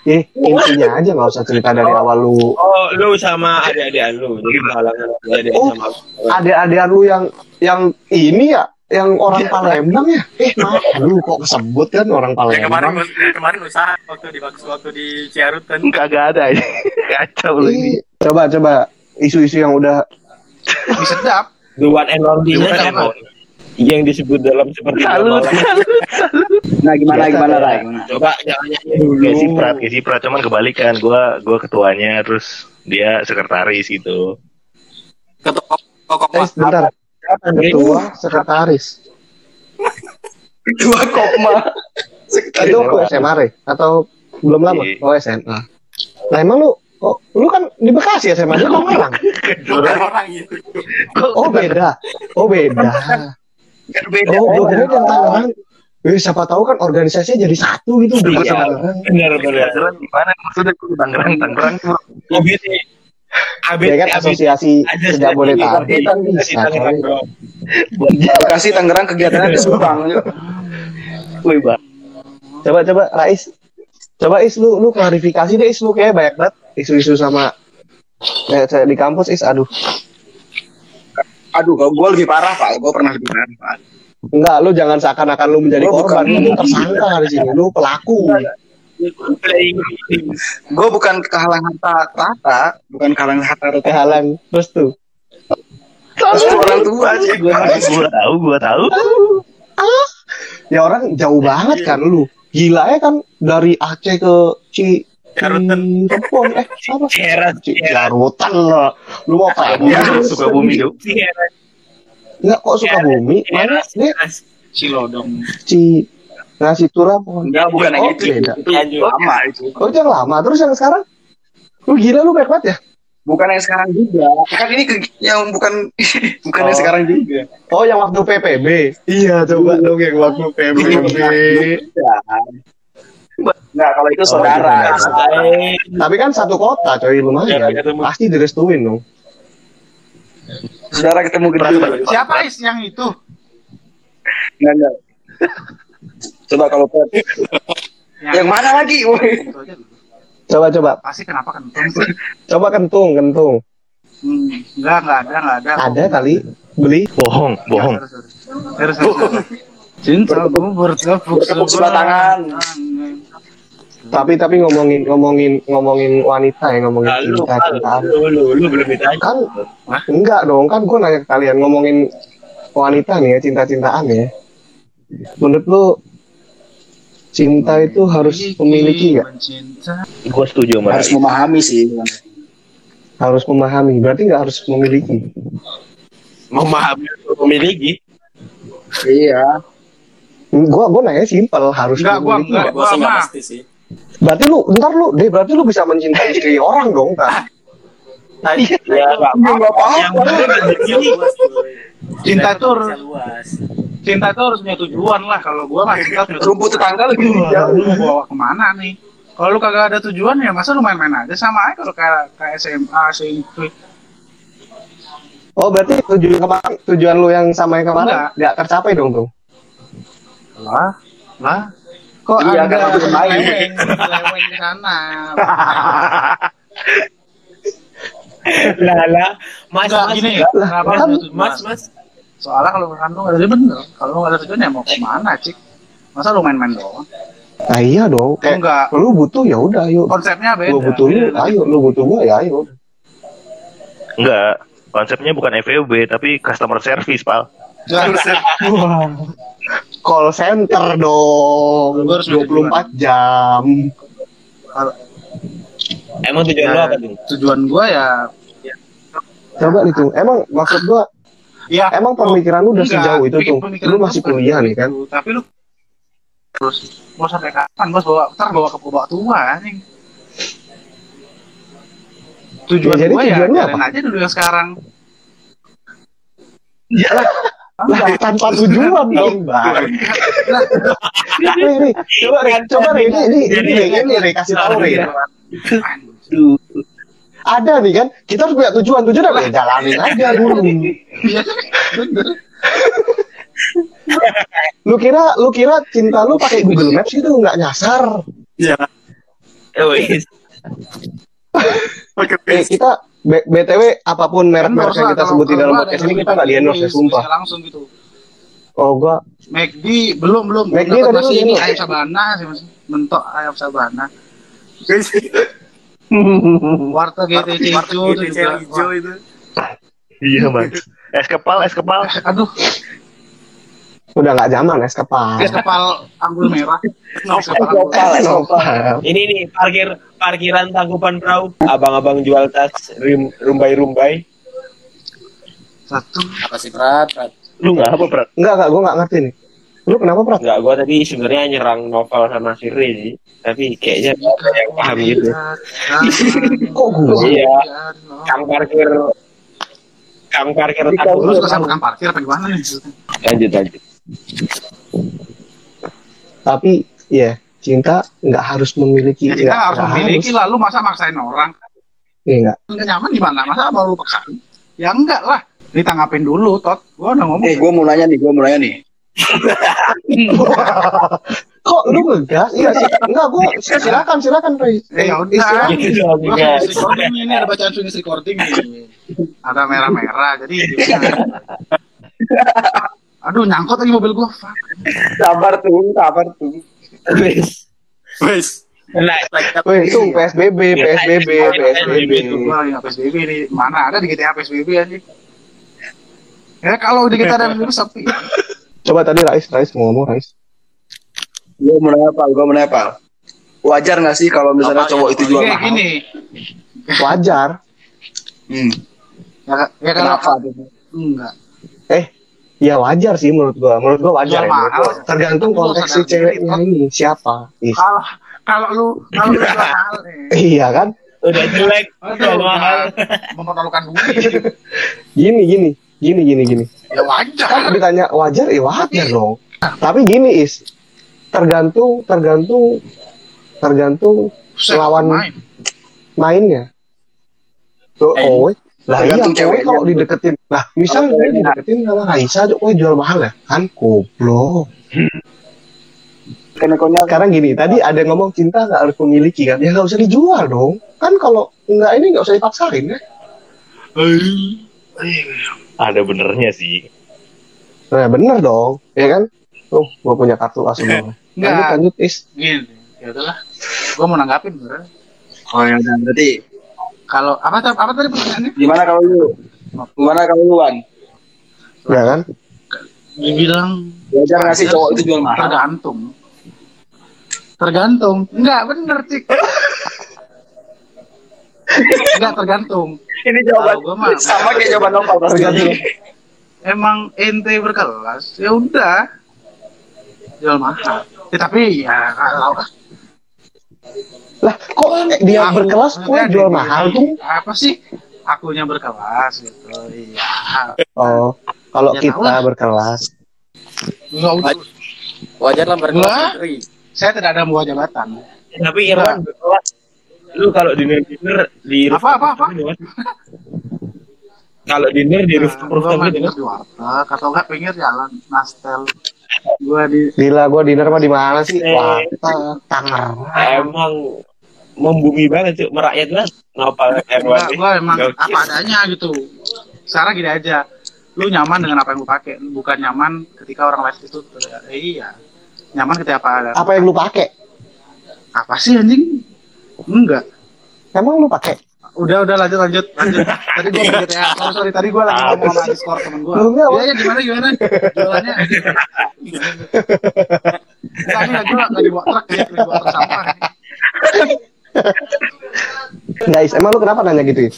S1: Eh, intinya aja nggak usah cerita dari awal lu.
S5: Oh, lu sama adik-adik lu. Jadi halangan adik
S1: Oh.
S5: sama
S1: Ada-ada lu yang yang ini ya, yang orang Palembang ya. Eh, maaf, lu kok kesebut kan orang
S6: Ya, kemarin
S1: Palembang.
S6: kemarin usaha waktu di waktu, waktu di Ciarut kan.
S3: Kagak ada ini. Kacau lu ini.
S1: Ih, coba coba isu-isu yang udah
S4: sedap.
S5: The one and only kan
S3: Mon?
S5: Yang disebut dalam seperti
S3: Salut.
S2: Nah, gimana
S1: Biasa
S2: gimana. Rai? Gimana?
S5: Coba nyanyi dulu.
S3: Kayak Siprat, kayak Siprat cuman kebalikan. Gua gua ketuanya terus dia sekretaris gitu.
S4: Ketua kok
S1: eh bentar. Ketua sekretaris.
S2: Dua koma.
S1: Itu SMA Re? atau belum lama?
S3: Iya.
S1: Oh SMA. Nah emang lu oh, lu kan di Bekasi ya SMA dia Tangerang.
S4: orang itu.
S1: Oh beda. Oh beda.
S5: Beda.
S1: Oh gue kira yang Tangerang. Eh, siapa tahu kan organisasinya jadi satu gitu
S5: Iya. Benar benar.
S3: Tangerang gimana maksudnya gue Tangerang Tangerang tuh
S5: ABT. ABT.
S1: Ya kan asosiasi
S5: Ada
S1: Jabodetabek kan
S5: di
S1: bisa.
S5: Tangerang.
S2: Bekasi kegiatannya di Subang.
S3: Wih, Bang.
S1: Coba coba Rais. Coba Is lu lu klarifikasi deh Is lu kayak banyak banget isu-isu sama kayak saya di kampus Is aduh.
S2: Aduh, kalau gue lebih parah pak. Gue pernah lebih parah pak.
S1: Enggak, lu jangan seakan-akan lu menjadi
S2: Gua
S1: korban,
S2: bukan.
S1: lu tersangka di sini, lu pelaku.
S2: Gue bukan kehalang harta tahta, bukan kehalang harta tahta.
S1: Kehalang terus tuh.
S2: Restu orang tua sih.
S3: Gua tahu, gua tahu.
S1: Ya orang jauh banget kan lu. Gila ya kan dari Aceh ke Ci
S6: Jarutan.
S1: Cirebon eh apa? Jarutan lah. Lu mau kayak
S3: Suka bumi.
S5: Ceras,
S1: Enggak kok suka bumi? Mana.
S4: Cilodong.
S1: Ci ngasih turap.
S2: Enggak, bukan yang
S1: Oh,
S2: itu.
S1: beda.
S2: Itu lama itu.
S1: Oh itu yang lama terus yang sekarang? Lu gila lu baik banget ya?
S2: Bukan yang sekarang juga. Kan ini ke- yang bukan bukan yang
S1: Oh.
S2: sekarang juga.
S1: Oh yang waktu PPB. Iya coba dong yang waktu PPB.
S2: Enggak, kalau itu saudara.
S1: gitu,
S5: Baik.
S1: Tapi kan satu kota coy lumayan. Pasti direstuin dong.
S2: Saudara ketemu gede.
S4: Siapa is yang itu?
S2: Enggak, enggak. Coba kalau Pep. Yang mana lagi?
S1: Coba coba
S4: Pasti kenapa kentung sih?
S1: coba kentung kentung.
S4: Hmm, enggak, enggak ada, enggak ada.
S1: Ada kali beli.
S3: Bohong, bohong.
S4: Terus, terus. Cintaku bertepuk
S2: Bertepuk sebelah tangan.
S1: Tapi tapi ngomongin ngomongin ngomongin wanita ya ngomongin
S5: Lalu,
S1: cinta cintaan.
S5: lu, lu, lu belum ditanya.
S1: Kan enggak dong kan gue nanya ke kalian ngomongin wanita nih ya cinta cintaan ya. Menurut lu cinta itu harus memiliki nggak?
S4: Cinta.
S3: Gua setuju sama
S2: Harus memahami sih.
S1: Harus memahami. Berarti nggak harus memiliki.
S5: Memahami memiliki.
S2: Iya.
S1: Gua gua nanya simpel harus
S4: Enggak, gua
S1: memiliki
S4: enggak.
S6: sih nggak
S4: mah.
S6: pasti sih.
S1: Berarti lu ntar lu deh berarti lu bisa mencintai istri orang dong kan?
S6: Nah,
S5: Ya, nggak
S2: Nggak apa-apa.
S5: Yang penting
S6: luas, cuy.
S4: Cinta itu. Cinta itu harus punya tujuan lah. Kalau gua mah cinta.
S2: Rumput tetangga lebih
S4: Lu
S2: jauh.
S4: mau bawa ke mana nih? Kalau lu kagak ada tujuan ya masa lu main-main aja sama aja kalau kayak kayak SMA, SMP.
S1: Oh berarti tujuan kemarin tujuan lu yang sama yang kemarin
S4: Enggak.
S1: nggak tercapai dong tuh?
S4: Lah, lah. Kok
S2: Iya,
S4: ada
S2: karena belum main.
S4: leweng, leweng di sana?
S5: Lah lah, Mas,
S4: Enggak,
S5: Mas,
S4: gini,
S5: enggak.
S4: kenapa
S1: kan-?
S5: Mas, Mas.
S4: Soalnya kalau misalkan lu nggak ada bener, kalau lu nggak ada tujuan ya mau ke mana, cik? Masa lu main-main doang?
S1: Nah iya dong.
S4: Lu
S1: Kayak
S4: enggak,
S1: lu butuh ya udah ayo.
S4: konsepnya beda.
S1: Gua butuh lu, ayo. Lu butuh gua ya ayo.
S3: Enggak. Konsepnya bukan FWB tapi customer service, Pal.
S1: Wah. Call center dong.
S4: Gua harus
S1: 24 jam.
S5: Emang tujuan lu apa tuh?
S4: Tujuan gua ya,
S1: Coba nih tuh. Emang maksud gua
S4: ya
S1: emang pemikiran lu udah
S4: enggak,
S1: sejauh itu tuh. Lu masih kuliah nih kan.
S4: Tapi lu terus mau sampai kapan bos bawa ntar bawa ke bawa tua anjing. Tujuan
S1: Ya, jadi
S4: gua ya
S1: tujuan
S4: jalan
S1: apa?
S4: aja dulu yang sekarang.
S1: Lah, tanpa tujuan dong, Bang. Nih, nih, coba coba ini, ini, ini, ini, Ri, kasih tahu Ri. Ada nih kan, kita harus punya tujuan, tujuan apa? Ya jalanin aja dulu.
S4: Iya.
S1: Lu kira, lu kira cinta lu pakai Google Maps itu nggak nyasar?
S5: Eh, wis.
S1: Eh, kita B- BTW apa pun merek-merek
S4: Endorse
S1: yang kita sebutin
S4: kalau
S1: dalam podcast ini kita nggak di endorse ya, sumpah.
S4: langsung gitu.
S1: Oh, gua
S4: McD belum belum
S1: McD tadi
S4: masih ini ayam sabana sih masih mentok ayam sabana. Warteg GTC hijau itu juga.
S6: hijau itu.
S3: Iya, Mas. Es kepal, es kepal.
S4: Aduh,
S1: udah nggak zaman es kepal.
S4: es kepal anggul merah. Es kepal
S2: es lokal.
S5: Ini nih parkir parkiran tangkupan perahu. Abang-abang jual tas rim, rumbai-rumbai.
S4: Satu.
S6: Apa sih Prat? Prat?
S3: Lu nggak apa, Prat?
S1: Enggak, enggak, gua nggak ngerti nih. Lu kenapa, Prat?
S5: Enggak, gua tadi sebenarnya nyerang novel sama Siri sih. Tapi kayaknya nggak ada yang paham gitu.
S1: Kok gua?
S5: Iya. Kang parkir Kang parkir
S4: suka sama tukang parkir apa gimana nih?
S5: Lanjut lanjut.
S1: Tapi, ya cinta nggak harus memiliki.
S4: Ya,
S1: nggak-
S4: harus memiliki lah. Lu masa maksain orang?
S1: Iya, nggak.
S4: Nggak nyaman gimana? Masa mau lu paksain? Ya enggak lah. Ditanggapin dulu, Tot. Gua udah ngomong.
S2: Eh, gue mau nanya nih, gue mau nanya nih.
S1: Kok lu ngegas? Iya sih. Enggak, gua silakan, silakan, Ray.
S4: Eh, ya udah. Gua ini ada bacaan finish recording nih. Ada merah-merah, jadi Aduh, nyangkut lagi mobil gua. Fuck.
S2: Sabar tuh, sabar tuh.
S5: Wis.
S6: Wes.
S5: Nah,
S1: itu PSBB, PSBB, PSBB.
S4: PSBB nih. Mana ada di GTA PSBB aja. Ya kalau di GTA ada sepi.
S1: Coba tadi Rais, Rais mau ngomong, Rais.
S2: Gue mau nanya apa? Gue mau nanya apa? Wajar nggak sih kalau misalnya
S6: Apa,
S2: cowok
S6: ya,
S2: itu jual
S4: Kayak
S2: mahal?
S4: gini.
S1: Wajar.
S2: Hmm.
S4: Ya, ya
S2: Kenapa?
S4: enggak.
S1: Ya wajar sih menurut gua. Menurut gua wajar ya. menurut
S4: mahal.
S1: gua. Tergantung konteks si ceweknya ini siapa.
S4: Kalau kalau lu kalau lu mahal.
S1: Iya kan?
S5: udah jelek, udah mahal.
S4: mempertaruhkan duit.
S1: Gini, gini, gini, gini, gini.
S4: Ya wajar.
S1: Kan ditanya wajar, ya wajar dong. Tapi gini is, tergantung, tergantung, tergantung lawan
S4: main.
S1: mainnya.
S2: Eh,
S1: oh, lah iya, cewek kalau dideketin, lah misal gue dideketin sama Raisa, aja kok jual mahal ya? Kan goblok. Sekarang gini, tadi ada yang ngomong cinta nggak harus memiliki kan? Ya nggak usah dijual dong. Kan kalau nggak ini nggak usah dipaksain ya.
S3: Ada benernya sih.
S1: Nah bener dong, ya kan? Tuh, gue punya kartu as semua. Lanjut,
S4: Enggak,
S1: lanjut, is.
S4: gini. Ya udahlah. Gua mau nanggapin bener.
S2: Oh ya udah, berarti
S4: Kalau apa apa tadi pertanyaannya?
S2: gimana kalau lu? Gimana kalau lu Wan?
S1: Ya kan?
S4: Dibilang
S2: Wajar nggak sih cowok itu jual mahal?
S4: tergantung. Tergantung. Enggak bener, Cik. Enggak tergantung.
S2: Ini jawaban
S4: gua mah-
S2: sama kayak jawaban Nopal pasti.
S1: Tergantung.
S4: emang ente berkelas ya udah jual mahal ya, tapi ya kalau
S1: Lah, kok eh, dia
S4: Aku-
S1: berkelas kok jual mahal tuh?
S4: apa sih akunya berkelas gitu iya
S1: Oh, kalau
S4: Ya, tahu
S1: kita
S4: lah.
S1: berkelas.
S4: Enggak.
S6: Wajar lah berkelas menteri.
S4: saya tidak ada buah jabatan
S5: Tapi Irwan berkelas. Lu kalau dinner dinner di
S4: Apa,
S5: rooftop
S4: apa, apa?
S5: Kalau dinner di rooftop
S4: Nah,
S5: rooftop gitu
S4: dinner di warteg atau enggak pinggir jalan nastel gua di
S1: Gila, gua dinner mah di mana sih?
S5: Eh.
S1: Wah, Tangerang.
S5: Emang membumi banget cuy merakyat banget Irwan
S4: Enggak, gua emang
S5: Gokil.
S4: apa adanya gitu. Sekarang gini aja, lu nyaman dengan apa yang lu pakai, bukan nyaman ketika orang lain itu. Eh, iya, nyaman ketika apa ada.
S1: Apa yang lu pakai?
S4: Apa sih anjing? Enggak.
S1: Emang lu pakai?
S4: Udah, udah lanjut, lanjut, lanjut. Tadi gua main GTA. Sorry, sorry. Tadi gua lagi ngomong sama Discord temen gua.
S1: Lu enggak,
S4: Iya, iya, gimana, gimana? Jualannya. Enggak gua enggak dibawa truk ya, dibawa truk sampah.
S1: Guys, emang lu kenapa nanya gitu?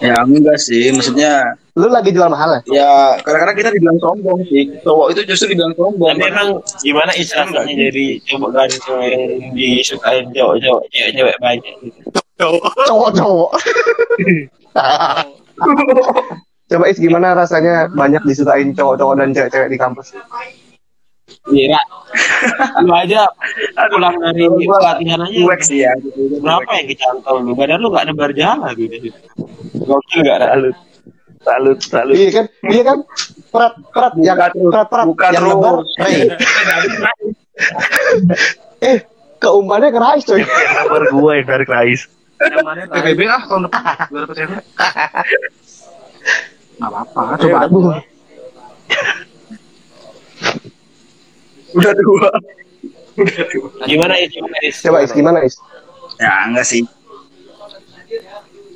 S2: Ya enggak sih, maksudnya
S1: Lu lagi jual mahal ya?
S2: ya kadang-kadang kita dibilang sombong sih. Cowok itu justru dibilang sombong.
S5: tapi emang gimana istilahnya jadi coba ganteng yang disukain cowok-cowok cewek-cewek banyak gitu.
S1: Cowok-cowok. Coba Is, gimana rasanya banyak disukain cowok-cowok dan cewek-cewek di kampus?
S5: Iya, lu aja pulang dari pelatihan aja
S2: sih ya.
S5: berapa yang kecantol lu badan lu gak nebar jala gitu gokil gak ada
S3: Salut. Salut, salut.
S1: Iya kan? Iya kan? Perat, perat, yang perat, perat,
S2: buka
S1: yang Ray. Eh, keumpannya ke Rais, coy.
S3: Nomor gue yang dari Rais.
S4: PBB ah tahun depan. Gua dapet cewek. Enggak apa-apa, coba
S1: Coba
S4: aja.
S2: Udah tua.
S5: gimana ya gimana Is?
S1: Coba Is, gimana Is?
S2: Ya enggak sih.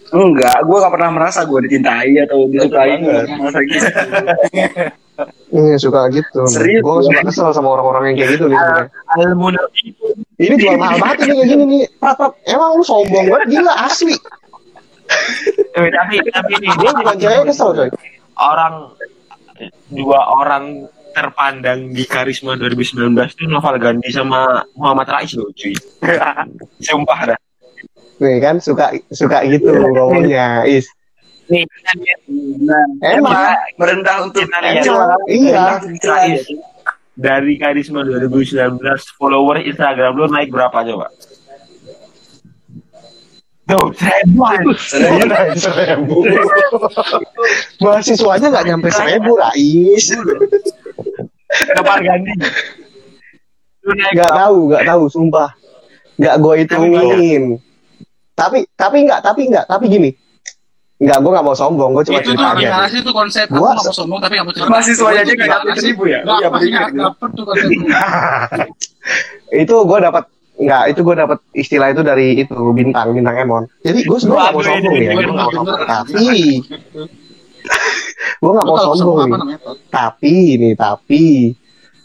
S2: Enggak, gue gak pernah merasa gue dicintai atau disukai. Enggak merasa gitu.
S1: Iya, suka gitu.
S2: Serius,
S1: Gue suka kesel sama orang-orang yang kayak gitu nih.
S5: al munafik
S1: Ini jual mahal banget ini kayak gini nih. Prat, prat. Emang lu sombong banget, gila asli.
S5: Eh, tapi tapi ini
S1: Gue bukan cewek kesel, coy.
S5: orang dua orang terpandang di karisma 2019 itu Noval Gandhi sama Muhammad Rais loh cuy sumpah dah
S1: Nih kan suka suka gitu ngomongnya, Is.
S5: nih
S2: Nah,
S1: Emang.
S2: merendah untuk. Emang.
S1: Iya.
S5: Dari karisma 2019 follower Instagram lo naik berapa coba Tuh, seribuan.
S1: seribu. Mahasiswanya nggak nyampe seribu, Rais.
S5: Gandhi. Naik
S1: Nggak
S5: berapa?
S1: tahu, nggak tahu, sumpah. Nggak gue hitungin. Tapi, tapi nggak, tapi nggak, tapi gini. Nggak, gue nggak mau sombong, gue cuma
S4: Itu tuh
S1: cerita aja.
S4: itu konsep aku
S1: Gua
S4: nggak mau sombong tapi nggak mau cerita.
S2: Aja
S4: gimana
S2: dapet
S4: sih?
S2: seribu ya?
S4: Nggak,
S2: Iya, gitu.
S4: dapet tuh konsepnya.
S1: itu gue dapat nggak itu gue dapat istilah itu dari itu bintang bintang emon jadi gue sebenarnya nggak mau sombong ya
S4: Gue
S1: gue mau sombong tapi gue nggak
S4: Lu
S1: mau sombong nih
S4: namanya?
S1: Tapi nih tapi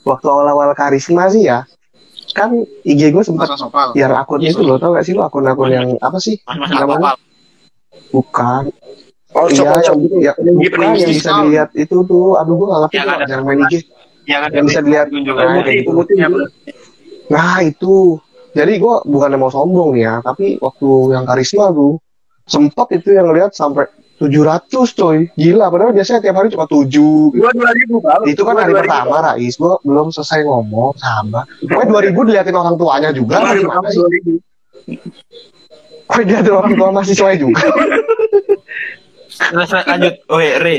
S1: waktu awal-awal karisma sih ya kan IG gue sempat
S4: sopal.
S1: biar akunnya itu lo tau gak sih lo akun-akun yang apa sih namanya? bukan.
S2: Oh,
S1: iya yang,
S2: gitu.
S1: ya, bukan yang bisa dilihat itu tuh. Aduh gue nggak ngerti
S5: Yang
S1: tuh
S5: ada
S1: yang main IG
S5: yang
S1: bisa dilihat. nah, kayak gitu. Nah itu, jadi gue bukannya mau sombong nih ya, tapi waktu yang karisma tuh sempat itu yang lihat sampai 700 coy, gila. Padahal biasanya tiap hari cuma 7
S2: Dua dua ribu bang.
S1: Itu kan hari
S2: ribu.
S1: pertama, Rais. Gue belum selesai ngomong, sabar. Pokoknya 2000 diliatin orang tuanya juga.
S2: Dua ribu,
S1: Gimana sih?
S2: dua ribu.
S1: Orang tua mahasiswa juga.
S5: Terus lanjut, oh Re,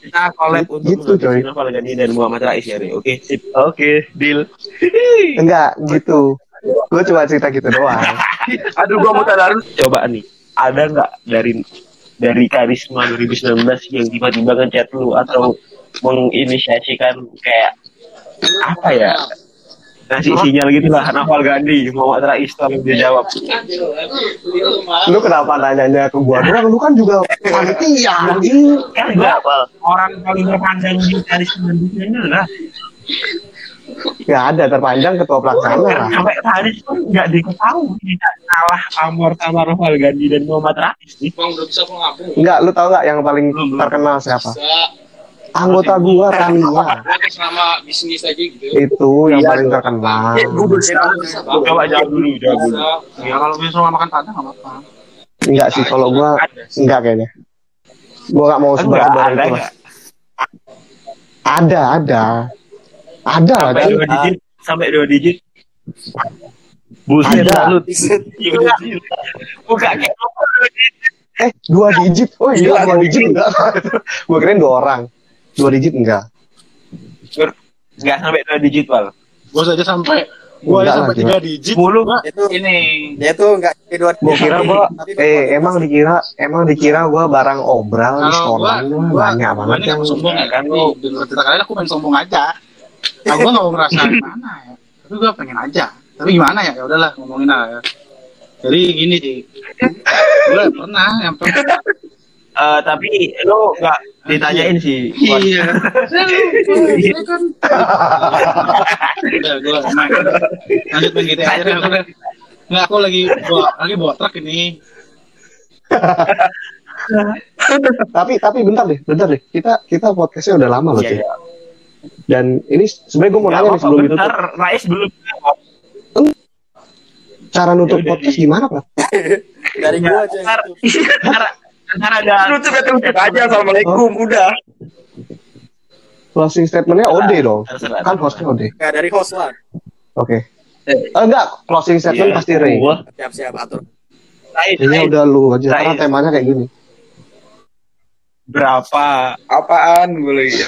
S5: kita collab
S1: Gitu,
S5: untuk
S1: coy.
S5: menghabiskan Novel Gandhi dan Muhammad Rais ya Re, oke sip.
S3: Oke, deal.
S1: Enggak, gitu. Gue cuma cerita gitu doang.
S2: Aduh, gua mau tadarus.
S5: Coba nih, ada nggak dari dari karisma 2019 yang tiba-tiba ngechat lu atau menginisiasikan kayak apa ya ngasih sinyal gitu lah Novel Gandhi Muhammad Rais tolong dia jawab
S1: Lu kenapa nanyanya ke gua doang? Lu kan juga panitia,
S5: kan gua orang paling terpandang di karisma dunia ini lah
S1: Nggak ada terpanjang ketua pelaksana lah.
S5: Sampai tadi tuh nggak diketahui tidak kalah Amor sama Rafael Gandhi dan Muhammad Rais nih.
S2: Bang udah bisa.
S1: Enggak, lu tau nggak yang paling terkenal siapa? Anggota gua
S2: nama bisnis aja gitu.
S1: Itu yang paling terkenal.
S2: Gue berusaha.
S5: Coba jawab dulu, jawab dulu.
S4: Ya kalau misalnya makan padang nggak apa-apa.
S1: Enggak sih kalau gua enggak kayaknya. Gua nggak mau sebar-sebar
S5: ada
S1: itu. Ada, ada. Ada lah,
S5: Sampai
S1: cuy.
S5: dua digit, sampai dua digit.
S3: Buset
S1: Ada.
S3: lah lu.
S5: Buka?
S1: Eh, dua digit. Oh iya, dua digit enggak. gua kirain dua orang. Dua digit enggak.
S5: Nggak sampai dua digit, Pal.
S4: Gue saja sampai gue
S1: Enggak
S4: aja sampai tiga digit.
S5: Sepuluh
S6: Itu
S5: ini.
S6: dia tuh nggak jadi dua.
S1: Gua kira gua eh emang dikira emang dikira gua barang obral di sekolah
S4: gua, gua,
S1: banyak
S4: gua
S1: banget
S4: ini
S1: yang
S4: sombong ya kan. Nih, di cerita kalian aku pengen sombong aja. Nah, gue nggak mau ngerasain mana ya. Tapi gue pengen aja. Tapi gimana ya? Ya udahlah ngomongin aja. Jadi gini sih. Gue pernah yang pernah.
S5: Eh, tapi lo nggak ditanyain sih.
S2: Iya.
S4: Saya kan. Udah, gue lanjut main GTA aja. Aku. Nggak, aku lagi bawa, lagi bawa truk ini.
S1: tapi tapi bentar deh, bentar deh. Kita kita podcastnya udah lama loh,
S5: Iya, iya.
S1: Dan ini sebenarnya gue mau nanya nih sebelum itu
S5: Rais belum.
S1: cara nutup
S5: Ya udah,
S1: podcast gimana, Pak?
S6: dari gua aja.
S5: Ntar, ntar ada.
S2: Nutup ya tutup aja. Assalamualaikum. Udah.
S1: Closing statementnya OD dong.
S5: Terserah.
S1: Kan hostnya OD.
S6: Nggak dari host lah.
S1: Oke. Eh, enggak, closing statement
S5: Iya.
S1: pasti Ray.
S6: Siap-siap atur.
S5: Rais,
S1: Ini udah lu aja karena
S5: Rais.
S1: temanya kayak gini.
S5: berapa?
S2: Apaan gue lagi?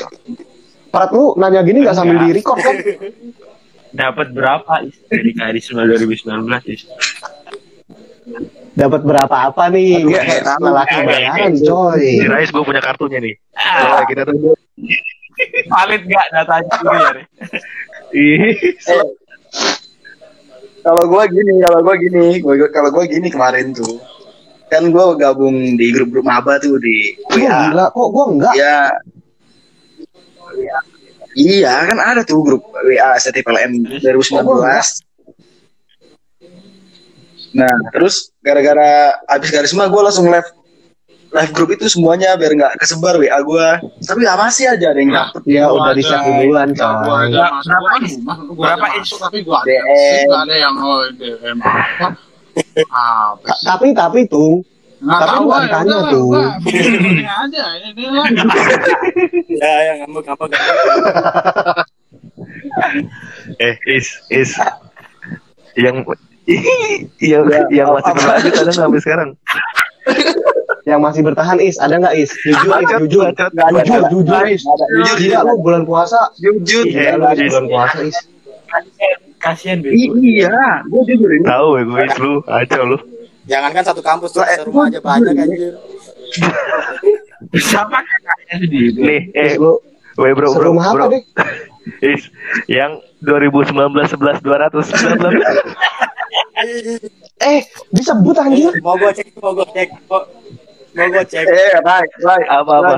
S1: Prat lu nanya gini nggak sambil di record kan?
S5: Dapat berapa Is? dari karisma 2019 Is?
S1: Dapat berapa apa nih? Gue kayak lelaki bayaran, coy.
S3: si Rais gue punya kartunya nih.
S5: Ah,
S3: Nah, kita tuh
S5: valid nggak datanya ya?
S3: Ih,
S2: Kalau gue gini, kalau gue gini, gua, kalau gue gini kemarin tuh, kan gue gabung di grup-grup maba tuh di
S1: Lu
S2: WA.
S1: gila, kok gua enggak?
S2: Ya, iya. Kan ada tuh grup WA STPLM 2019. Nah, terus gara-gara abis karisma gue langsung live live grup itu semuanya biar nggak kesebar WA gue. Tapi nggak masih aja ada yang dapet.
S1: Ya
S4: Gua
S1: udah di
S4: ada-
S1: set duluan,
S4: Gua masuk, gua kan gua
S5: Berapa
S4: aja
S5: inch?
S4: masuk, tapi gua ada. Ada yang oh DM apa. Apa
S1: Ta- Tapi tapi tuh
S4: Nggak
S1: Tapi
S4: tahu
S1: nggak
S4: ah, udah lah,
S1: tuh.
S4: gua begini aja ini lah.
S6: Ya, yang ngambek apa
S3: eh is is yang yang yang masih berlanjut ada nggak sampai sekarang?
S1: yang masih bertahan is ada nggak is? Jujur is, jujur,
S3: bacot.
S1: jujur, jujur is.
S2: Jujur,
S1: lu bulan puasa.
S2: Jujur.
S3: Iya,
S1: lu bulan puasa is.
S5: Kasian, bego.
S2: iya, gue jujur ini.
S3: Tahu ya gue is lu, aja lu.
S6: Jangan kan satu kampus tuh, rumah aja banyak anjir.
S5: Siapa kakaknya sendiri?
S3: Nih, eh, weh bro bro
S1: serumah
S3: bro.
S1: apa deh?
S3: Is yang 2019 11 200
S1: Eh, disebut anjir.
S6: Mau gua cek, mau gua cek, mau, mau gua cek.
S2: Eh, Rai, Rai,
S3: apa apa?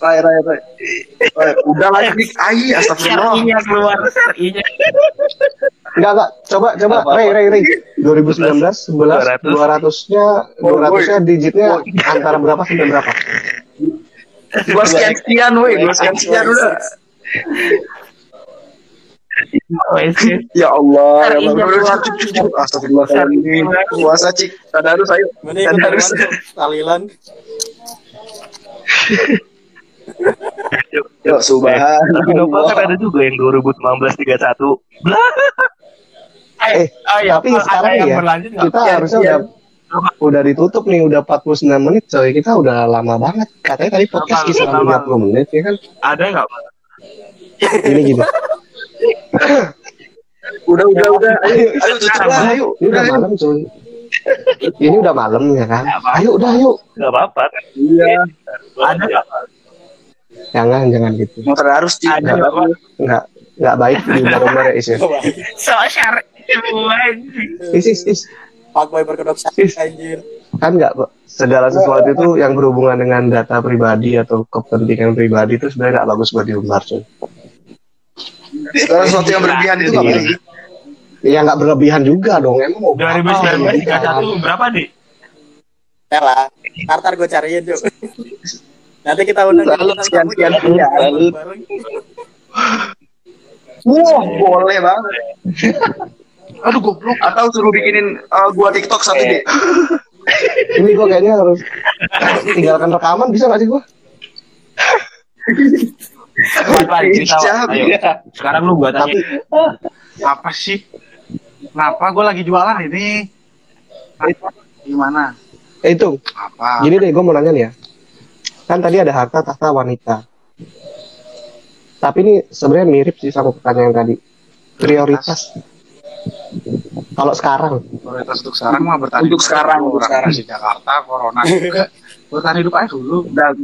S2: Rai, Rai, Rai. Udah lagi ai, astagfirullah.
S5: Syar'inya keluar, syar'inya.
S1: Enggak enggak. Coba coba? Ray Ray Ray. 2019 11
S3: 200.
S1: 200-nya 200-nya digitnya antara berapa sampai berapa?
S2: Gua sekian sekian, woi, gua sekian sekian udah. Ya Allah, ya Allah,
S5: keluar.
S2: Cik, cik, cik. Astagfirullah ini puasa cik, tadarus ayo, tadarus.
S6: Talilan.
S2: Yuk,
S3: Tapi Nopal
S2: subhanallah.
S3: kan ada juga yang 2019 31.
S1: Eh,
S5: Oh, iya,
S1: tapi sekarang ya,
S5: berlanjut nggak?
S1: kita
S2: Iya,
S1: harusnya
S2: iya.
S1: udah udah ditutup nih udah 49 menit coy kita udah lama banget katanya tadi podcast
S5: lama.
S1: 30 menit ya kan
S5: Ada nggak?
S1: Ini gini
S2: Udah, udah, udah. Ayo,
S1: ayo
S2: ayo tutup lah, ayo.
S1: ini udah
S2: Ayo.
S1: malam coy ini udah malam ya kan ayo udah ayo
S3: Gak apa-apa?
S2: Iya,
S5: Ada nggak?
S1: jangan jangan gitu
S2: cik.
S5: Ada nggak?
S1: Nggak nggak baik di umur ya is ya
S5: So anjing.
S1: Is is is
S6: Pak Boy berkedok sakit anjir.
S1: kan nggak kok segala sesuatu itu yang berhubungan dengan data pribadi atau kepentingan pribadi itu sebenarnya nggak bagus buat diumbar coy
S2: Segala sesuatu yang berlebihan itu nggak baik.
S1: Ya nggak berlebihan juga dong. Emang mau berapa?
S5: 2019 31 berapa nih?
S6: Lah. Ntar ntar gue cariin yuk. Nanti kita undang bintang
S2: sekian, sekian,
S6: ya.
S2: Wah, boleh banget.
S4: Aduh goblok.
S2: Atau suruh bikinin uh, gua TikTok satu deh.
S1: Ini gue kayaknya harus tinggalkan rekaman bisa nggak sih.
S2: Jam.
S5: Ayo. Sekarang lu buat
S1: Tapi.
S4: Apa sih? Kenapa gue lagi jualan ini? Gimana?
S1: eh, itu
S4: Apa?
S1: Gini deh, gue mau nanya nih ya. Kan tadi ada harta tahta wanita. Tapi ini sebenarnya mirip sih sama pertanyaan tadi. Prioritas. Kalau sekarang,
S4: Prioritas untuk sekarang mah bertahan
S2: Untuk
S4: hidup
S2: sekarang,
S4: dulu.
S2: untuk sekarang.
S4: di Jakarta corona juga bertahan hidup aja dulu
S2: Dan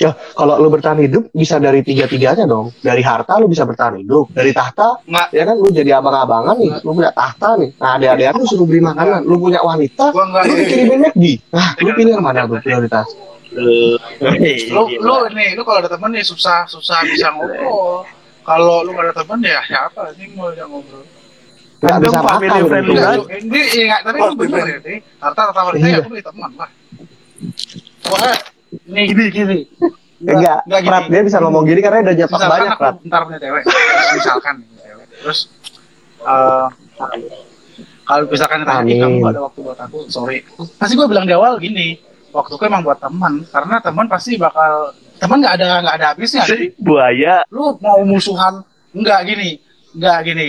S1: ya kalau lu bertahan hidup bisa dari tiga-tiganya dong. Dari harta lu bisa bertahan hidup. Dari tahta,
S4: Nggak.
S1: ya kan lu jadi abang-abangan nih. Lu punya tahta nih. Nah, adik-adik lu suruh beli makanan. Lu punya wanita,
S4: gua enggak
S1: lu dikirimin McD. Nah, lu pilih yang mana tuh prioritas?
S4: lu lu ini lu kalau ada temen nih susah susah bisa ngobrol kalau lu gak ada temen ya siapa? Sih mau yang ngobrol.
S3: Kan
S1: bisa
S3: family friendly kan?
S4: Enggak, ini iya, tapi lu bener ya nih harta wanita
S1: Iya.
S4: ya aku punya teman lah wah ini. Gini gini.
S1: Enggak,
S4: enggak
S1: Prat, dia bisa ngomong gini karena udah nyetok banyak,
S4: aku
S1: Prat.
S4: ntar punya cewek misalkan terus eh kalau misalkan tanya "Ih,
S1: Amin.
S4: kamu gak ada waktu buat aku sorry. Pasti gue bilang di awal gini waktuku emang buat teman karena teman pasti bakal teman nggak ada nggak ada habisnya?
S3: Buaya.
S4: Lu mau musuhan? Enggak gini. Enggak gini.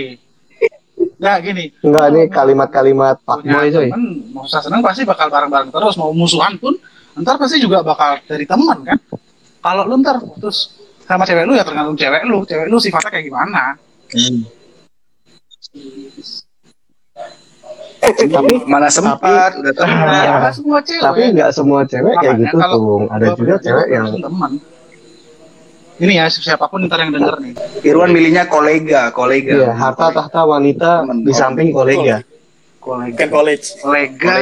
S4: Enggak gini.
S1: Enggak, ini kalimat-kalimat
S4: punya
S1: fuckboy coy.
S4: temen mau susah seneng pasti bakal bareng-bareng terus. Mau musuhan pun ntar pasti juga bakal dari teman kan? Kalau lu ntar putus sama cewek lu ya tergantung cewek lu. Cewek lu sifatnya kayak gimana
S1: Tapi
S2: mana sempat udah tahu.
S4: ya nggak semua cewek
S1: tapi nggak semua cewek kayak gitu tuh. Ada juga cewek yang
S4: teman ini ya siapa pun ntar yang denger nih
S2: Irwan milihnya kolega, kolega.
S1: Iya, harta tahta wanita
S2: Temen.
S1: di samping kolega.
S4: kolega
S6: Kan college.
S4: kolega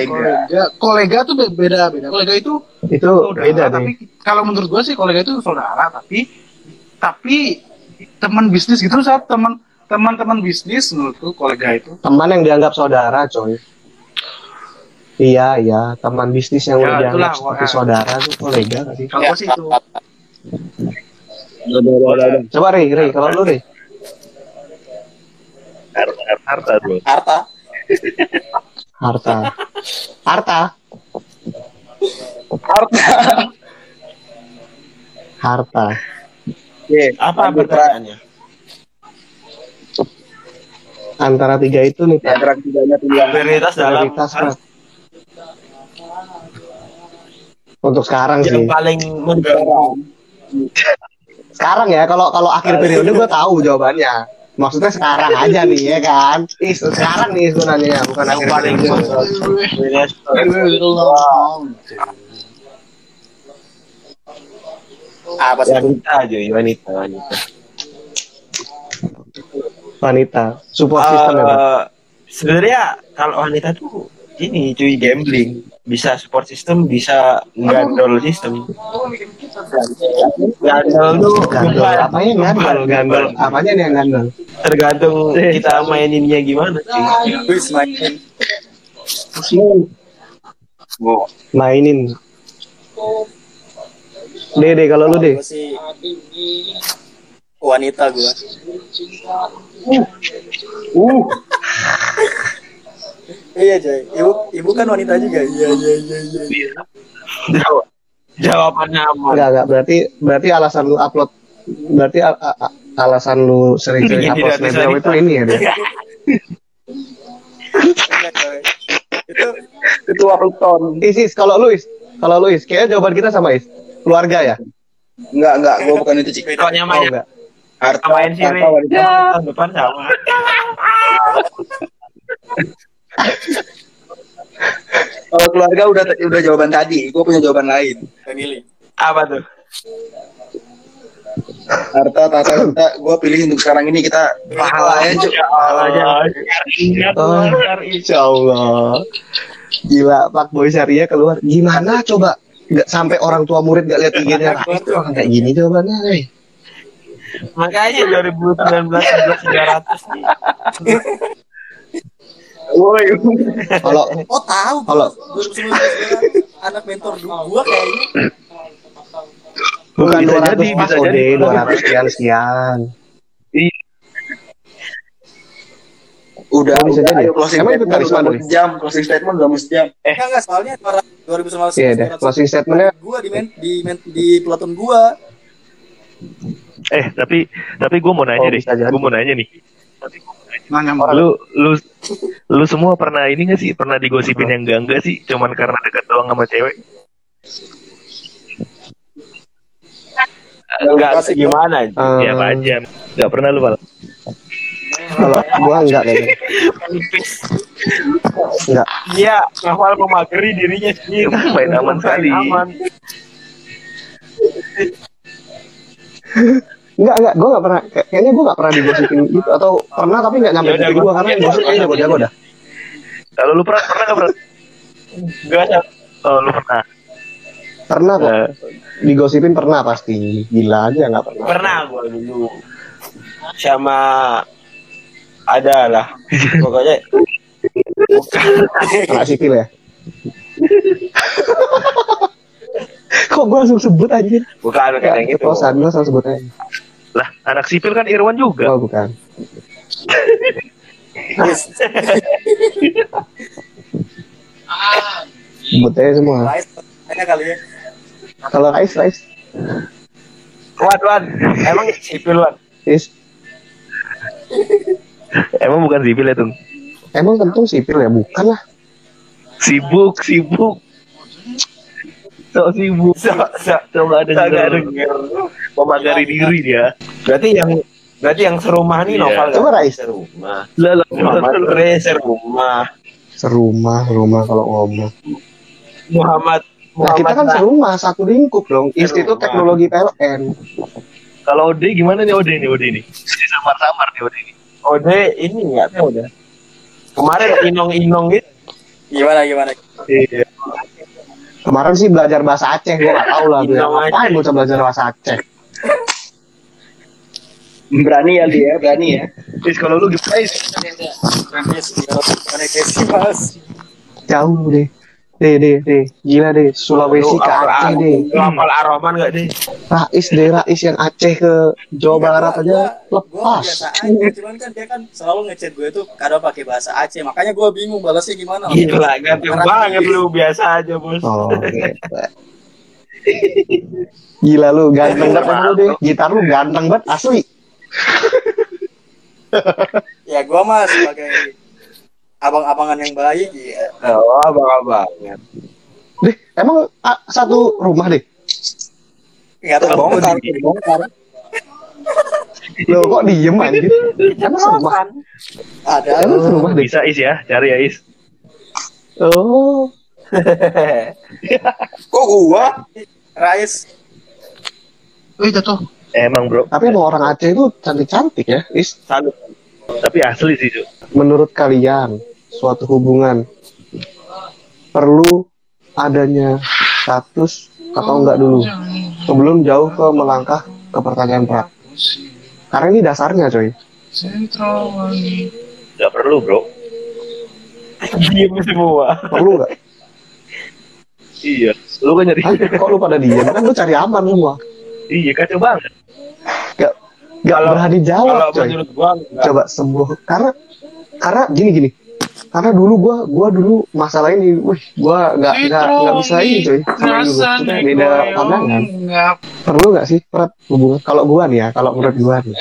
S2: Kolega.
S4: tuh be- beda beda kolega itu
S1: Itu
S4: saudara,
S1: beda
S4: tapi kalau menurut gua sih kolega itu saudara tapi tapi teman bisnis gitu saat teman teman-teman bisnis menurutku kolega itu
S1: Teman yang dianggap saudara, coy. Iya, iya, teman bisnis yang
S4: Ya,
S1: udah dianggap
S4: itulah,
S1: seperti
S4: wah.
S1: saudara tuh kolega
S4: kalau gua sih itu
S1: Coba Rey, Rey, kalau lu Rey.
S3: harta harta
S6: Harta.
S1: Harta. Harta. Harta.
S2: Oke,
S5: Apa pertanyaannya?
S1: Antara tiga itu nih, Pak.
S2: Antara ketiganya pilihan.
S5: Prioritas dalam
S1: Prioritas, Pak. Untuk sekarang
S5: yang
S1: sih.
S5: paling.
S1: Sekarang ya, kalau kalau akhir periode gue tahu jawabannya. Maksudnya sekarang aja nih ya kan. Ih, sekarang nih sebenarnya bukan
S5: Yang
S1: akhir
S5: paling.
S6: Apa sih?
S5: Wanita aja, wanita, wanita.
S1: Wanita, support system ya.
S5: Eh, Sebenarnya kalau wanita tuh ini cuy gambling bisa support system bisa gandol sistem gandol tuh
S1: Gandol, apanya gandol? Gandol, apanya nih yang gandol?
S5: tergantung kita maininnya gimana cuy
S6: Wis main.
S1: Mainin. Dede, kalau lu deh.
S6: Wanita gua.
S1: Uh,
S6: Iya, Joy. Ibu ibu kan wanita juga. Iya, iya, iya, iya.
S5: Jawab- jawabannya aman
S1: enggak enggak berarti berarti alasan lu upload berarti a- a- a- alasan lu sering-sering
S5: Bikin
S1: upload
S5: bisa
S1: itu ini ya
S6: Joy. Itu
S2: Itu Appleton.
S1: Isis, kalau lu Is, kalau lu Is, kayaknya jawaban kita sama Is. Keluarga ya?
S2: Enggak, enggak, gua bukan itu, Cik.
S5: kok
S1: Oh,
S5: nyamannya
S1: enggak.
S2: Harta,
S5: main sih
S2: harta wanita.
S5: tahun depan sama
S2: Kalau keluarga udah udah jawaban tadi, gua punya jawaban lain.
S6: family.
S5: apa tuh
S2: Harta, tata, harta, gua pilih untuk sekarang ini kita pahala aja, Cuk. Pahala aja.
S5: ingat
S1: Oh, insya Allah. Gila, Pak Boy Syariah keluar. Gimana coba? Nggak sampai orang tua murid nggak lihat IG-nya. Itu orang kayak gini jawabannya, eh.
S5: Makanya 2019 11 300 nih.
S2: Woi.
S1: Kalau
S6: Oh tahu
S1: Kalau-
S6: 2019 anak mentor gua kayaknya.
S1: bukan
S3: bisa
S1: 200
S3: jadi, bisa
S1: OD,
S3: jadi.
S1: 200 sekian sekian.
S2: Udah,
S1: Oh, bisa
S2: udah,
S1: jadi.
S2: ayo closing
S1: Emang
S2: statement
S1: karisma
S2: udah
S1: dulu?
S2: sejam, closing statement udah mau sejam.
S6: Enggak enggak soalnya 2019
S1: Iya deh, closing statementnya
S6: gua di men, di men, di peloton gua.
S3: Eh tapi tapi gue mau nanya
S1: Oh,
S3: deh, gue mau nanya nih.
S4: Nanya
S3: Lu lu lu semua pernah ini gak sih? Pernah digosipin yang enggak enggak sih? Cuman karena dekat doang sama cewek?
S5: Enggak gimana?
S1: eh,
S3: Ya aja? Gak pernah lu Pal?
S1: kalau gua enggak kayaknya. Enggak.
S5: Iya, ngawal memageri dirinya sendiri.
S3: Main aman sekali.
S5: Aman.
S1: Enggak, enggak, gua enggak pernah kayak- kayaknya gua enggak pernah digosipin gitu atau pernah tapi enggak nyampe
S5: Ya gua-
S1: gua karena yang gosip kayaknya jago-jago dah.
S3: Kalau lu pernah pernah gak pernah?
S5: Enggak ada.
S3: Oh lu pernah.
S1: Pernah kok.
S3: Eh,
S1: Digosipin pernah pasti. Gila aja enggak pernah.
S5: Pernah gua dulu. Sama ada lah. Pokoknya
S1: Anak sipil ya. Kok gua langsung sebut aja?
S5: bukan bukan
S1: Kayak
S5: yang gitu.
S1: Kosan gua langsung sebut aja.
S3: lah anak sipil kan Irwan juga.
S1: Oh, bukan. Sebut aja semua.
S6: Ya.
S1: Kalau Rais, Rais.
S5: Wan, Wan. Emang sipil, Wan.
S1: Is,
S3: Emang bukan sipil ya tuh?
S1: emang kentung sipil ya? Bukan lah.
S3: Sibuk sibuk. So sibuk.
S5: So, so,
S3: Coba ada denger. Memagari diri dia.
S5: Berarti yang berarti yang serumah nih
S3: Iya.
S5: novel
S1: Coba, Rais.
S5: serumah.
S3: Lah lah.
S5: Muhammad Re serumah.
S1: Serumah, rumah kalau ngomong.
S5: Muhammad
S1: Nah, kita kan serumah, satu lingkup dong. Institut
S5: Serumah.
S1: Teknologi PLN.
S3: Kalau Ode gimana nih Ode nih Ode nih? Samar-samar nih Ode nih.
S5: Ode ini nggak tahu dah. Kemarin inong-inong gitu.
S6: Gimana gimana?
S3: Iya.
S1: Kemarin sih belajar bahasa Aceh, gua gak tahu lah. Dia
S5: Inong aja.
S1: ngapain bocah belajar bahasa Aceh?
S2: Berani ya dia, berani ya.
S3: Is kalau lu gimana
S6: sih mas?
S1: Jauh deh. Deh, deh, deh. Gila deh. Sulawesi
S5: Lu
S1: ke Aceh deh.
S5: Lu Aroman nggak deh?
S1: Rais deh, Rais yang Aceh ke Jawa Barat aja
S6: Gue
S1: lepas.
S6: biasa aja, cuman kan dia kan selalu ngechat gue tuh kadang pakai bahasa Aceh, makanya gue bingung balasnya gimana.
S5: Gila, ganteng banget lu biasa aja bos.
S1: Oh, gitu. Gila lu, ganteng banget lu deh. Gitar lu ganteng banget, asli.
S6: Ya gue mah sebagai abang-abangan yang baik, ya.
S5: Oh, bakal banget.
S1: Deh, emang ah, satu rumah deh.
S6: Nggak tahu
S2: Bongkar, bongkar.
S1: Loh, kok diem anjir? Emang serumah?
S6: ada.
S1: Emang serumah deh?
S3: Bisa Is ya, cari ya Is.
S1: Oh,
S2: Kok gua?
S6: Rais,
S4: Wih, jatuh.
S3: Emang bro,
S1: tapi emang orang Aceh itu cantik-cantik ya, Is.
S5: Salut.
S3: Tapi asli sih Cuk.
S1: Menurut kalian, suatu hubungan perlu adanya status atau enggak dulu? Sebelum jauh ke melangkah ke pertanyaan berat. Karena ini dasarnya, coy.
S3: Gak perlu bro.
S5: Diem semua.
S1: Perlu nggak?
S3: Iya. Lu kan nyari.
S1: Hah, kok lu pada diem? Kan lu cari aman semua.
S3: iya kacau banget.
S1: Gak, gak
S5: Kalau-
S1: berani
S5: Kalau
S1: jawab, coy.
S5: menurut gua enggak.
S1: Coba sembuh. Karena, karena gini gini. Karena dulu gua, gua dulu masalah ini, wih, gua nggak nggak nggak bisa ini, coy. Sama beda pandangan. Perlu nggak sih, Prat, hubungan? Kalau gua nih ya, kalau menurut gua nih,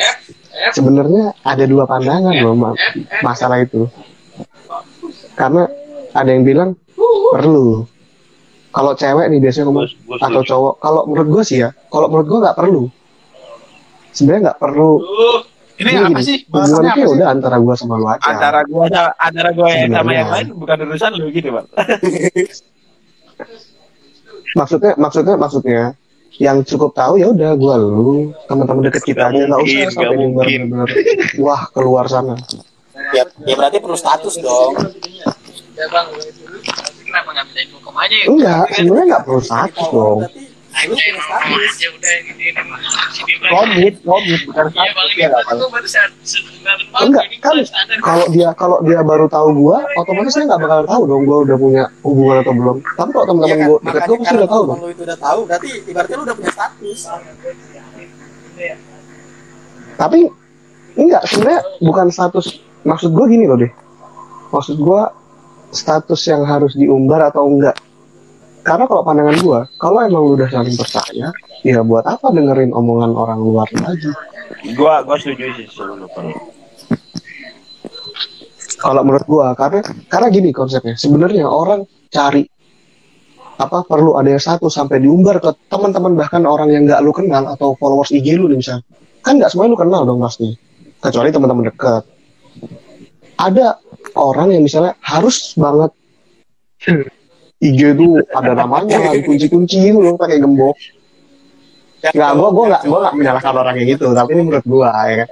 S1: sebenarnya ada dua pandangan loh ma- masalah itu. Karena ada yang bilang perlu. Kalau cewek nih biasanya ngomong atau cowok. Kalau menurut gua sih ya, kalau menurut gua nggak perlu. Sebenarnya nggak perlu.
S4: Ini
S1: Gini,
S4: apa
S1: gini,
S4: sih?
S1: Hubungan
S4: Bahasannya
S1: itu ya udah antara gua sama lu aja.
S5: Antara gua sama antara gua yang sama yang lain bukan urusan lu gitu, Bang.
S1: maksudnya maksudnya maksudnya yang cukup tahu ya udah gua lu teman-teman deket kita
S3: Nggak
S1: aja nggak usah sampai
S3: nggak
S1: di
S3: mungkin.
S1: bener-bener wah keluar sana
S6: ya, ya berarti perlu status dong.
S1: enggak sebenarnya nggak perlu status dong
S5: ya udah ini ini mah. Sini mah. Komit, komit bukan
S6: iya bang
S5: status ya
S6: baru
S1: enggak kan kalau dia kalau dia baru tahu gua otomatis saya nggak bakal tahu dong gua udah punya hubungan atau belum. Tapi kalau teman-teman
S6: Iya kan,
S1: gua dekat gua pasti udah tahu dong.
S6: lu itu udah tahu berarti ibaratnya lu udah punya status.
S1: Tapi enggak sebenarnya bukan status maksud gua gini loh deh. Maksud gua status yang harus diumbar atau enggak karena kalau pandangan gua kalau emang lu udah saling percaya ya buat apa dengerin omongan orang luar lagi?
S5: Gua gua setuju sih sebenarnya.
S1: kalau menurut gua karena karena gini konsepnya. Sebenarnya orang cari apa perlu ada yang satu sampai diumbar ke teman-teman bahkan orang yang nggak lu kenal atau followers IG lu nih misal kan nggak semuanya lu kenal dong pasti. Kecuali teman-teman dekat ada orang yang misalnya harus banget IG itu ada namanya kunci-kunci itu loh pakai gembok. Nggak gua gua nggak gua nggak menyalahkan orang kayak gitu tapi ini menurut gua ya.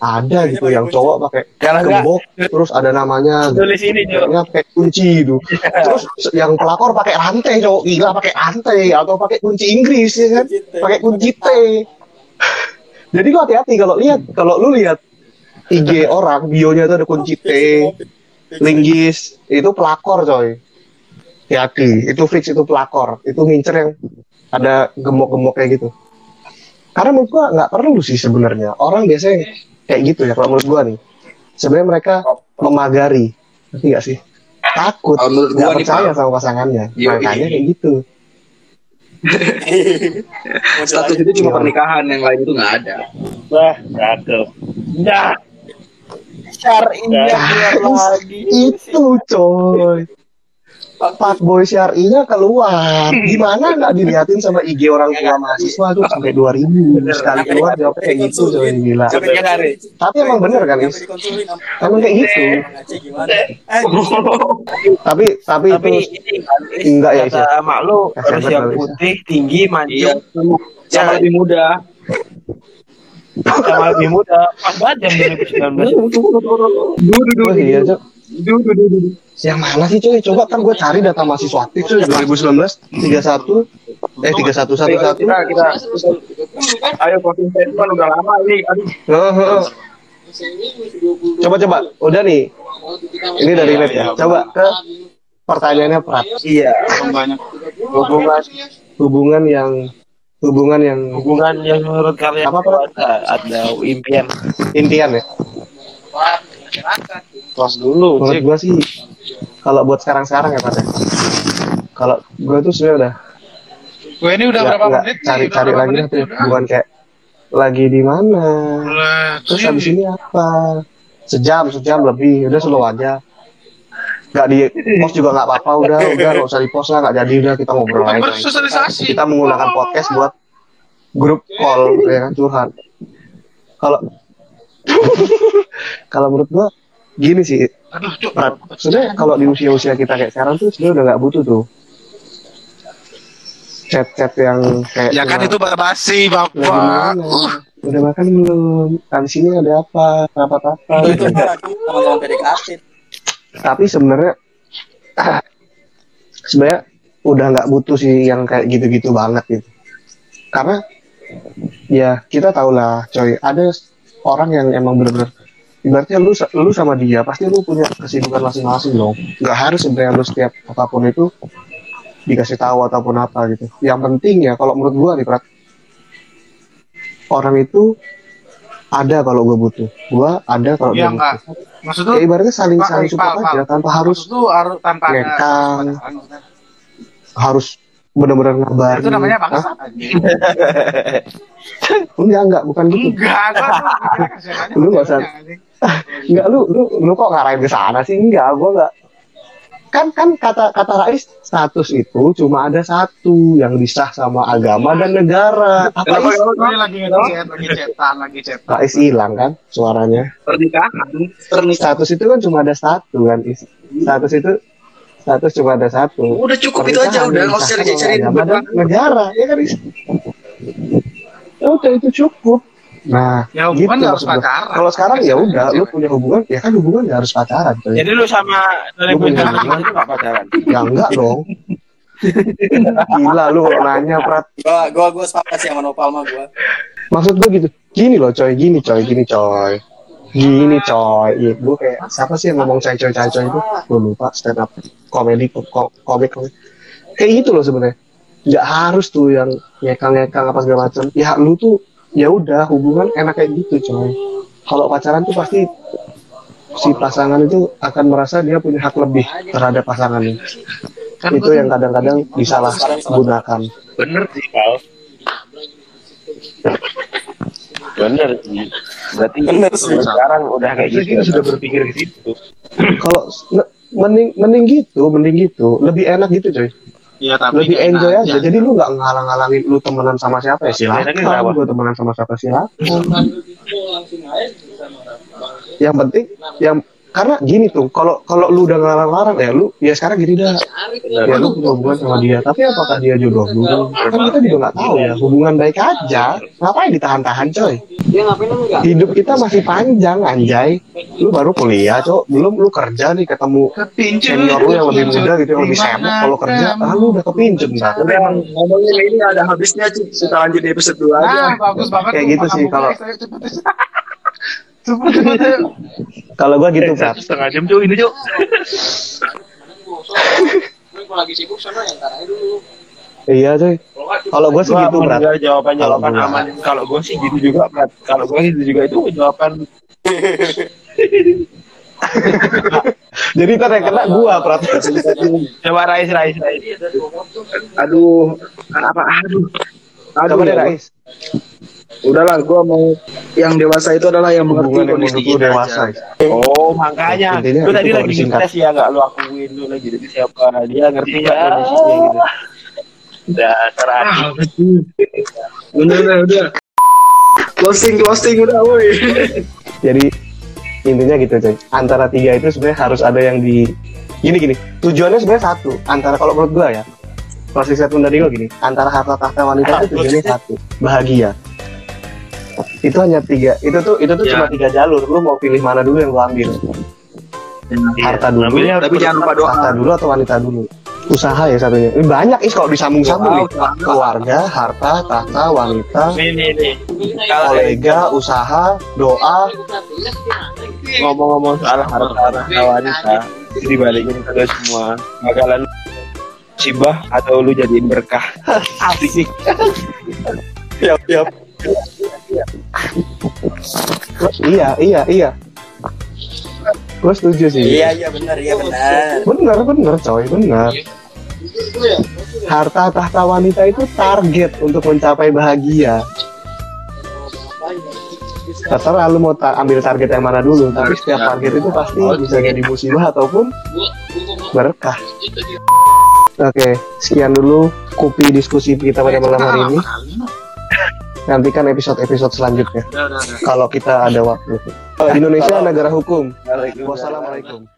S1: Ada gitu yang cowok pakai gembok terus ada namanya
S5: tulis ini
S1: pakai kunci itu. Terus yang pelakor pakai rantai, cowok. Gila pakai rantai atau pakai kunci Inggris ya kan? Pakai kunci T. Jadi lo hati-hati kalau lihat kalau lu lihat IG orang bionya itu ada kunci T, linggis, itu pelakor coy. Hati-hati, itu fix itu pelakor, itu ngincer yang ada gemuk-gemuk kayak gitu. Karena menurut gua nggak perlu sih sebenarnya. Orang biasanya kayak gitu ya kalau menurut gua nih. Sebenarnya mereka memagari, ngerti nggak sih? Takut,
S2: Kalau menurut
S1: nggak
S2: gua nih,
S1: percaya sama pasangannya. Makanya kayak gitu.
S2: Status itu cuma pernikahan, yang lain itu nggak ada.
S5: Wah, cakep. Nah, syar'inya keluar lagi.
S1: Itu coy. Pak Boy Syar'inya keluar. Gimana nggak diliatin sama IG orang tua mahasiswa tuh sampai 2000 sekali keluar jawabnya kayak gitu coy gila.
S6: Sampai nyadari.
S1: Tapi emang bener kan Is? Emang kayak gitu.
S6: Gimana? Eh,
S1: Tapi tapi itu Enggak ya,
S5: kata mak lu harus yang putih, tinggi,
S2: Iya.
S5: mancung,
S2: Sama lebih muda.
S5: sama lebih muda. Pas banget jam 2019.
S1: Oh iya, Cok. Yang mana sih coy? Coba kan gue cari data mahasiswa aktif coy 2019 31 eh 3111.
S5: Kita, kita, ayo closing statement udah lama ini. Aduh,
S1: Heeh, heeh. Coba coba, udah nih. Ini dari net ya. Coba ke pertanyaannya Prat.
S5: iya,
S4: banyak
S5: hubungan
S1: Hubungan yang hubungan yang
S5: hubungan yang menurut kalian
S1: Apa, Pak?
S5: ada, ada impian.
S1: impian ya.
S4: Tos dulu
S1: Menurut gue sih kalau buat sekarang-sekarang ya Pat ya. Kalau gue tuh sebenarnya udah
S4: gue ini udah
S1: nggak-
S4: berapa
S1: nggak
S4: menit nih?
S1: cari
S4: Udah
S1: cari
S4: berapa
S1: lagi
S4: menit
S1: tuh bukan kayak lagi di mana. Terus habis ini apa? Sejam sejam lebih. Udah slow aja. Nggak di post juga nggak apa-apa. Udah udah nggak usah di post lah. Nggak jadi udah kita ngobrol aja.
S4: bersosialisasi
S1: kita menggunakan podcast buat grup call ya kan curhat. Kalau kalau menurut gua gini sih.
S4: Aduh
S1: sebenarnya kalau di usia-usia kita kayak sekarang tuh sebenarnya udah nggak butuh tuh. Chat-chat yang kayak
S4: ya kan itu basi bapak.
S1: Mana udah makan belum? Habis ini ada apa? Rapat apa
S6: itu teman-teman PDKT.
S1: tapi sebenarnya sebenarnya udah nggak butuh sih yang kayak gitu-gitu banget gitu. Karena ya kita tahu lah coy. Ada orang yang emang bener-bener ibaratnya lu lu sama dia pasti lu punya kesibukan masing-masing dong. Nggak harus sebenarnya lu setiap apa pun itu dikasih tahu ataupun apa gitu. Yang penting ya kalau menurut gua nih Prat orang itu ada kalau gue butuh. Gua ada kalau dia
S4: ya enggak
S1: butuh.
S4: Maksud
S1: ya ibaratnya saling saling support
S4: Pak.
S1: aja tanpa harus
S4: tuh harus tanpa
S1: ngekang. harus benar-benar ngabarin.
S4: Itu namanya anjing.
S1: enggak enggak. Bukan gitu.
S4: Enggak gua
S1: Lu nggak usah. enggak lu lu lu kok ngarahin ke sana sih? Enggak gua enggak kan kan kata kata Rais status itu cuma ada satu yang disah sama agama dan negara. Apa
S4: lagi ngechat, lagi chatan, lagi chatan.
S1: Rais hilang kan suaranya?
S2: Pernikahan. Pernikahan.
S1: status itu kan cuma ada satu kan status itu status cuma ada satu.
S2: Udah cukup itu aja udah nggak usah cari-cari
S1: negara ya kan? Ya udah itu cukup nah
S4: Ya hubungan
S1: gitu
S4: nggak harus
S1: gua.
S4: pacaran.
S1: kalau sekarang ya udah lu punya hubungan ya kan hubungan nggak harus pacaran coy.
S5: Jadi lu sama
S1: Lu punya
S5: 2019 itu gak pacaran?
S1: ya enggak dong Gila lu kalau nanya Prat.
S6: Gua gua gua sepakat sih sama Nopal mah gua.
S1: Maksud gue gitu. Gini loh coy, gini coy, gini coy. Gini coy. Iya, gue kayak siapa sih yang ngomong coy coy coy coy itu? Gue lupa stand up komedi ko- komik komik. Kayak gitu loh sebenarnya. Nggak harus tuh yang ngekang-ngekang apa segala macam. Ya lu tuh ya udah hubungan enak kayak gitu coy. Kalau pacaran tuh pasti si pasangan itu akan merasa dia punya hak lebih terhadap pasangannya.
S4: Kan
S1: itu yang kadang-kadang disalahgunakan.
S5: Bener sih, Pal. Bener sih. Berarti
S6: Bener sih.
S5: sekarang udah kayak gitu.
S3: kita sudah berpikir ke situ.
S1: Kalau mending mending gitu, mending gitu, lebih enak gitu coy.
S4: Iya tapi
S1: lebih enjoy aja. Jadi lu nggak ngalang-ngalangin lu temenan sama siapa ya silakan. Gue temenan sama siapa silakan. Yang penting, yang karena gini tuh, kalau kalau lu udah ngelarang-larang ya lu ya sekarang gini dah. Ya lu punya hubungan sama dia, tapi apakah dia jodoh lu? Kan kita juga nggak tahu ya. Hubungan baik aja, ngapain ditahan-tahan coy? Hidup kita masih panjang anjay. Lu baru kuliah, cok. Belum lu kerja nih ketemu senior lu yang lebih muda gitu, yang lebih sibuk. Kalau kerja, ah lu udah kepincut ntar.
S2: Tapi emang ngomongin ini ada habisnya Cik. Kita lanjut di episode 2 aja.
S4: Nah, bagus banget.
S1: Kayak gitu sih,
S4: Pak
S1: kalau-. Kalau gua gitu,
S3: Eh, setengah jam cuy ini cuy.
S1: Iya, coy. Kalau gua sih
S5: Gua
S1: gitu, Prat.
S5: mendengar jawaban-jawaban
S1: Kalau gua-
S5: aman. Kalau gue sih gitu juga, Prat. Kalau gue gitu juga itu jawaban
S1: Jadi ntar yang kena gua, Prat.
S5: coba Rais, Rais, Rais.
S2: Aduh, apa aduh. Aduh, ya.
S1: Rais.
S2: Udahlah, gua mau yang dewasa itu adalah yang mengerti kondisi kita
S1: dewasa.
S2: aja.
S5: Oh, makanya.
S1: Intinya
S5: Lu tadi lagi ngetes ya, nggak lu akuin lu lagi jadi siapa. Dia ngerti nggak
S3: Iya.
S5: kondisinya gitu.
S3: Dasar adik.
S2: Udah, udah, udah. Closing, closing udah, woi.
S1: Jadi intinya gitu, coy. Antara tiga itu sebenarnya harus ada yang di gini gini. Tujuannya sebenarnya satu. Antara kalau menurut gua ya, proses statement dari gua gini. Antara harta tahta wanita itu tujuannya satu, bahagia. Itu hanya tiga. Itu tuh itu tuh
S2: Ya.
S1: cuma tiga jalur. Lu mau pilih mana dulu yang lu ambil? Harta dulu,
S3: harus
S2: Tapi jangan lupa doa.
S1: tahta dulu atau wanita dulu? Usaha ya satunya. Ini banyak is kalau disambung-sambung nih. Keluarga, harta, tahta, wanita,
S5: nih. Kalau
S1: kolega, usaha, doa,
S5: ngomong-ngomong soal harta harta wanita, dibalikin ke semua. Bakalan sibah atau lu jadiin berkah. Asik.
S1: Yap, yap. iya, iya, iya. Gue setuju sih.
S6: Iya iya benar iya benar.
S1: Bener, bener, coy, bener. Harta tahta wanita itu target untuk mencapai bahagia. Terserah lu mau ta- ambil target yang mana dulu, tapi setiap target itu pasti bisa jadi musibah ataupun berkah. Oke, sekian dulu kopi diskusi kita pada malam hari ini. Nantikan episode-episode selanjutnya kalau kita ada waktu. Indonesia negara hukum. Wassalamualaikum.